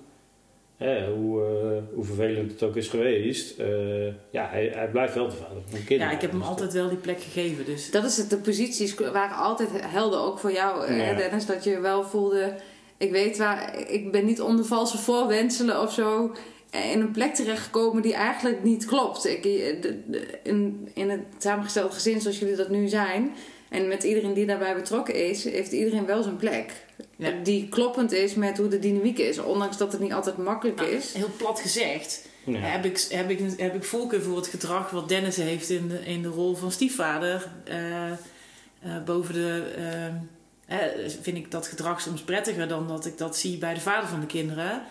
Hè, hoe, eh, hoe vervelend het ook is geweest. eh, ja, hij, hij blijft wel de vader van de kinderen.
ja, ik heb hem
Dus
altijd wel die plek gegeven. Dus
Dat is het, de posities waren altijd helder, ook voor jou,
Ja.
Dennis, dat je wel voelde, ik weet waar, ik ben niet onder valse voorwenselen of zo in een plek terechtgekomen die eigenlijk niet klopt. Ik, de- de- in, in het samengesteld gezin zoals jullie dat nu zijn, en met iedereen die daarbij betrokken is, heeft iedereen wel zijn plek.
Ja.
Die kloppend is met hoe de dynamiek is, ondanks dat het niet altijd makkelijk is.
heel plat gezegd.
Ja.
Heb, ik, heb, ik, heb ik voorkeur voor het gedrag wat Dennis heeft in de, in de rol van stiefvader. eh, eh, boven de. ehm, eh, vind ik dat gedrag soms prettiger dan dat ik dat zie bij de vader van de kinderen.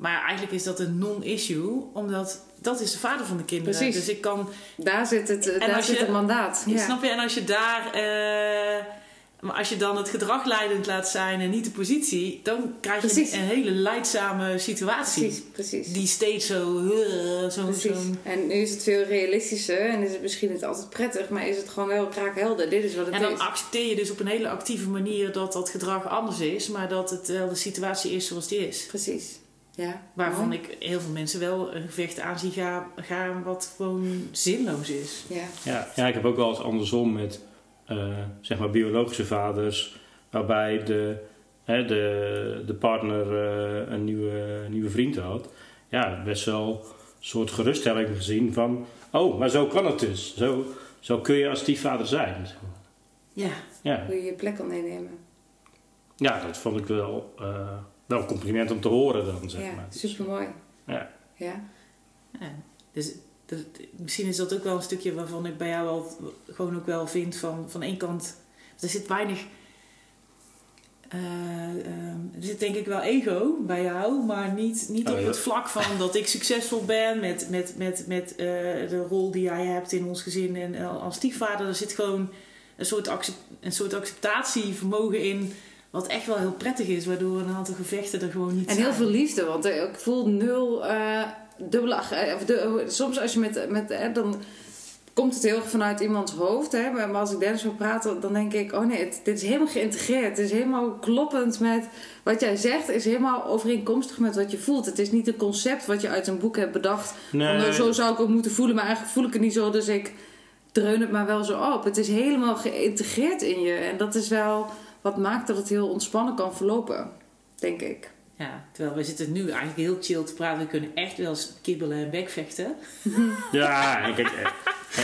Maar eigenlijk is dat een non-issue, omdat dat is de vader van de kinderen.
Precies.
Dus ik kan.
Daar zit het,
En
daar zit
je-
het mandaat. Ja.
Snap je? En als je daar. eh, maar als je dan het gedrag leidend laat zijn en niet de positie, dan krijg je
Precies.
een, een hele leidzame situatie.
Precies, precies.
Die steeds zo. eh, zo,
Precies.
zo
En nu is het veel realistischer en is het misschien niet altijd prettig, maar is het gewoon wel kraakhelder. Dit is wat het
En dan
is.
accepteer je dus op een hele actieve manier dat dat gedrag anders is, maar dat het wel de situatie is zoals die is.
Precies. Ja.
Waarvan
Mooi.
ik heel veel mensen wel een gevecht aan zie gaan, gaan wat gewoon zinloos is.
Ja.
Ja, ja, ik heb ook wel eens andersom met eh, zeg maar biologische vaders, waarbij de, hè, de, de partner eh, een nieuwe, nieuwe vriend had. ja, best wel een soort geruststelling gezien van... Oh, maar zo kan het dus. Zo, zo kun je als stiefvader zijn.
Ja.
Ja,
Hoe je je plek kan innemen.
ja dat vond ik wel, eh, wel een compliment om te horen dan, zeg
Ja,
maar.
super mooi.
Ja.
Ja.
Ja, dus dat, misschien is dat ook wel een stukje waarvan ik bij jou wel gewoon ook wel vind van van één kant er zit weinig eh, ehm, er zit denk ik wel ego bij jou, maar niet, niet
Oh,
op
ja.
het vlak van dat ik succesvol ben met, met, met, met eh, de rol die jij hebt in ons gezin en eh, als stiefvader. Er zit gewoon een soort, accep- een soort acceptatievermogen in, wat echt wel heel prettig is, waardoor een aantal gevechten er gewoon niet
En
zijn.
heel veel liefde, want eh, ik voel nul eh dubbele... eh, Of de, soms als je met... met eh, dan komt het heel erg vanuit iemands hoofd. Hè? Maar als ik Dennis wil praten, dan denk ik... Oh nee, het- dit is helemaal geïntegreerd. Het is helemaal kloppend met... Wat jij zegt is helemaal overeenkomstig met wat je voelt. Het is niet een concept wat je uit een boek hebt bedacht. Van, nou, zo zou ik ook moeten voelen, maar eigenlijk voel ik het niet zo. Dus ik dreun het maar wel zo op. Het is helemaal geïntegreerd in je. En dat is wel wat maakt dat het heel ontspannen kan verlopen. Denk ik.
Ja, terwijl we zitten nu eigenlijk heel chill te praten. We kunnen echt wel eens kibbelen en bekvechten. (laughs)
Ja, en, kijk,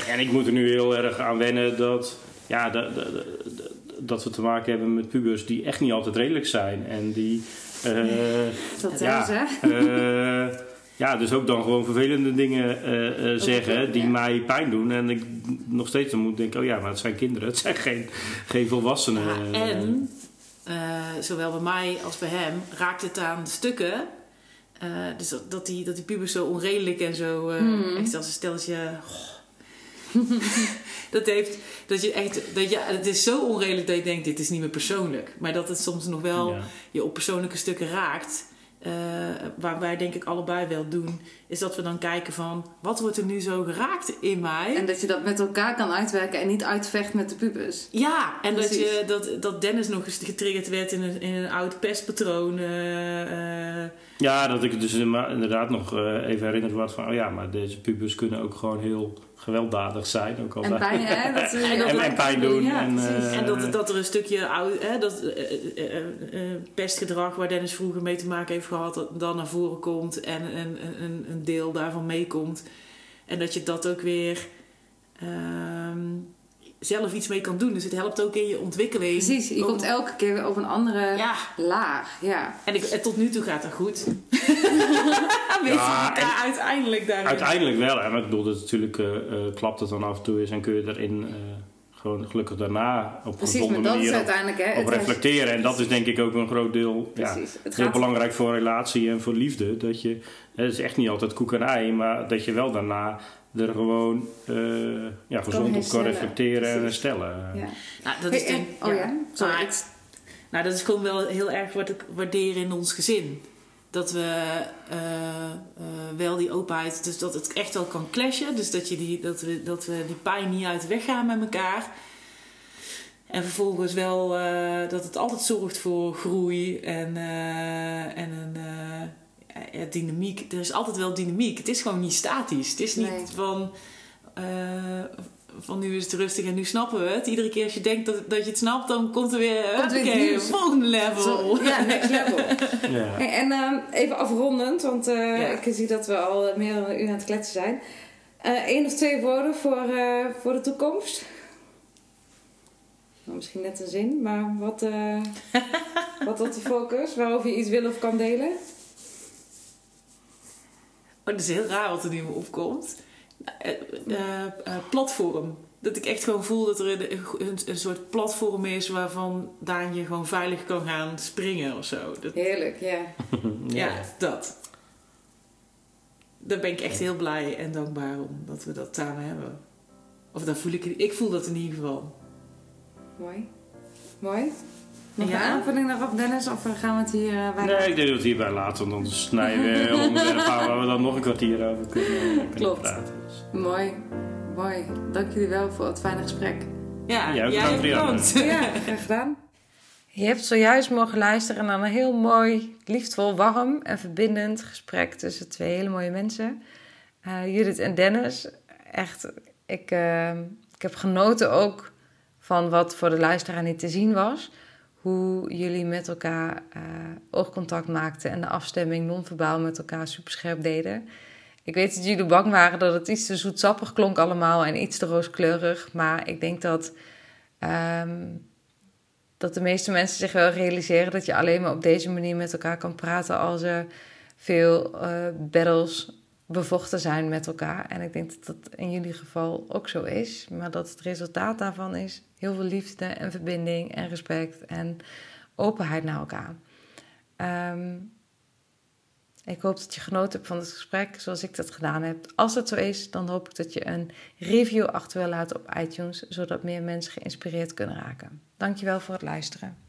en ik moet er nu heel erg aan wennen dat, ja, dat, dat, dat- dat we te maken hebben met pubers die echt niet altijd redelijk zijn. En die, eh,
Dat
ja,
is, hè?
eh, ja, dus ook dan gewoon vervelende dingen eh, eh, zeggen die
ja.
mij pijn doen. En ik nog steeds dan moet denken, oh ja, maar het zijn kinderen, (laughs) het zijn geen, geen volwassenen.
Ja, en eh, zowel bij mij als bij hem raakt het aan stukken. Eh, dus dat, dat, die, dat die pubers zo onredelijk en zo. eh,
Hmm.
Echt als een steltje. (laughs) dat heeft. Dat je echt. Dat je, het is zo onredelijk dat je denkt: dit is niet meer persoonlijk. Maar dat het soms nog wel
Ja.
je op persoonlijke stukken raakt. Eh, waar wij denk ik allebei wel doen, is dat we dan kijken van wat wordt er nu zo geraakt in mij?
En dat je dat met elkaar kan uitwerken en niet uitvecht met de pubers.
Ja, en dat, je, dat, dat Dennis nog eens getriggerd werd in een, in een oud pestpatroon. eh, eh,
Ja, dat ik het dus inderdaad nog eh, even herinnerd word van, oh ja, maar deze pubers kunnen ook gewoon heel gewelddadig zijn. Ook al
En pijn, hè? (laughs) Dat,
En
en,
dat-
en, en pijn doen.
Ja,
en,
en dat, dat er een stukje oud, hè, dat, pestgedrag waar Dennis vroeger mee te maken heeft gehad, dat dan naar voren komt en een, een, een- een deel daarvan meekomt. En dat je dat ook weer ehm, zelf iets mee kan doen. Dus het helpt ook in je ontwikkeling.
Precies, je
Om-
komt elke keer weer op een andere
Ja,
laag. Ja.
en, ik, en tot nu toe gaat dat goed. (laughs) Weet
Ja,
je, daar uiteindelijk daarin.
Uiteindelijk wel, hè, maar ik bedoel, dat natuurlijk eh, eh, klapt het dan af en toe eens en kun je erin eh, gewoon gelukkig daarna op een
Precies,
gezonde
maar dat is
manier op,
uiteindelijk... Hè,
op
het is-
reflecteren. En dat is denk ik ook een groot deel, ja,
Precies. Het
heel
gaat
belangrijk voor relatie en voor liefde. Dat je, hè, het is echt niet altijd koek en ei, maar dat je wel daarna er gewoon eh, ja, gezond op kan reflecteren en herstellen.
Ja.
Nou, dat is
en-
denk,
oh ja, sorry.
Nou, dat is gewoon wel heel erg wat ik waardeer in ons gezin. Dat we eh, eh, wel die openheid, dus dat het echt wel kan clashen. Dus dat, je die, dat, we, dat we die pijn niet uit de weg gaan met elkaar. En vervolgens wel eh, dat het altijd zorgt voor groei en, en een ja, dynamiek. Er is altijd wel dynamiek. Het is gewoon niet statisch. Het is niet
Nee.
van, van nu is het rustig en nu snappen we het. Iedere keer als je denkt dat, dat je het snapt, dan komt er weer,
Komt weer
oké,
nieuws.
volgende level.
Zo, ja, next level. (laughs)
Ja.
Hey, en ehm, even afrondend, want eh,
Ja.
ik zie dat we al meer dan een uur aan het kletsen zijn. Eén of twee woorden voor, eh, voor de toekomst? Nou, misschien net een zin, maar wat, eh (laughs) wat tot de focus? Waarover je iets wil of kan delen?
Oh, dat is heel raar wat er nu me opkomt. Eh, eh, eh, platform. Dat ik echt gewoon voel dat er een, een, een soort platform is waarvan Daan je gewoon veilig kan gaan springen of zo. Dat,
Heerlijk, ja. (laughs)
ja. dat. Daar ben ik echt heel blij en dankbaar om dat we dat samen hebben. Of daar voel ik, ik voel dat in ieder geval.
Mooi. Mooi. Nog
Ja?
een aanvulling daarop, Dennis? Of gaan we het hier eh, bij
Nee, ik denk dat we het hierbij laten, want dan snijden we een onderwerp aan waar we dan nog een kwartier over kunnen, kunnen
Klopt.
praten. Dus.
Mooi. Mooi. Dank jullie wel voor het fijne gesprek.
Ja,
Ja, ook
jij
bedankt,
bedankt.
Ja, graag gedaan. Je hebt zojuist mogen luisteren naar een heel mooi, liefdevol, warm en verbindend gesprek tussen twee hele mooie mensen. Eh, Judith en Dennis. Echt, ik, eh, ik heb genoten ook van wat voor de luisteraar niet te zien was. Hoe jullie met elkaar uh, oogcontact maakten en de afstemming non-verbaal met elkaar superscherp deden. Ik weet dat jullie bang waren dat het iets te zoetsappig klonk allemaal en iets te rooskleurig. Maar ik denk dat, ehm, dat de meeste mensen zich wel realiseren dat je alleen maar op deze manier met elkaar kan praten als er veel uh, battles bevochten zijn met elkaar. En ik denk dat dat in jullie geval ook zo is. Maar dat het resultaat daarvan is heel veel liefde en verbinding en respect en openheid naar elkaar. Ehm, ik hoop dat je genoten hebt van het gesprek zoals ik dat gedaan heb. Als het zo is, dan hoop ik dat je een review achter wil laten op iTunes, zodat meer mensen geïnspireerd kunnen raken. Dankjewel voor het luisteren.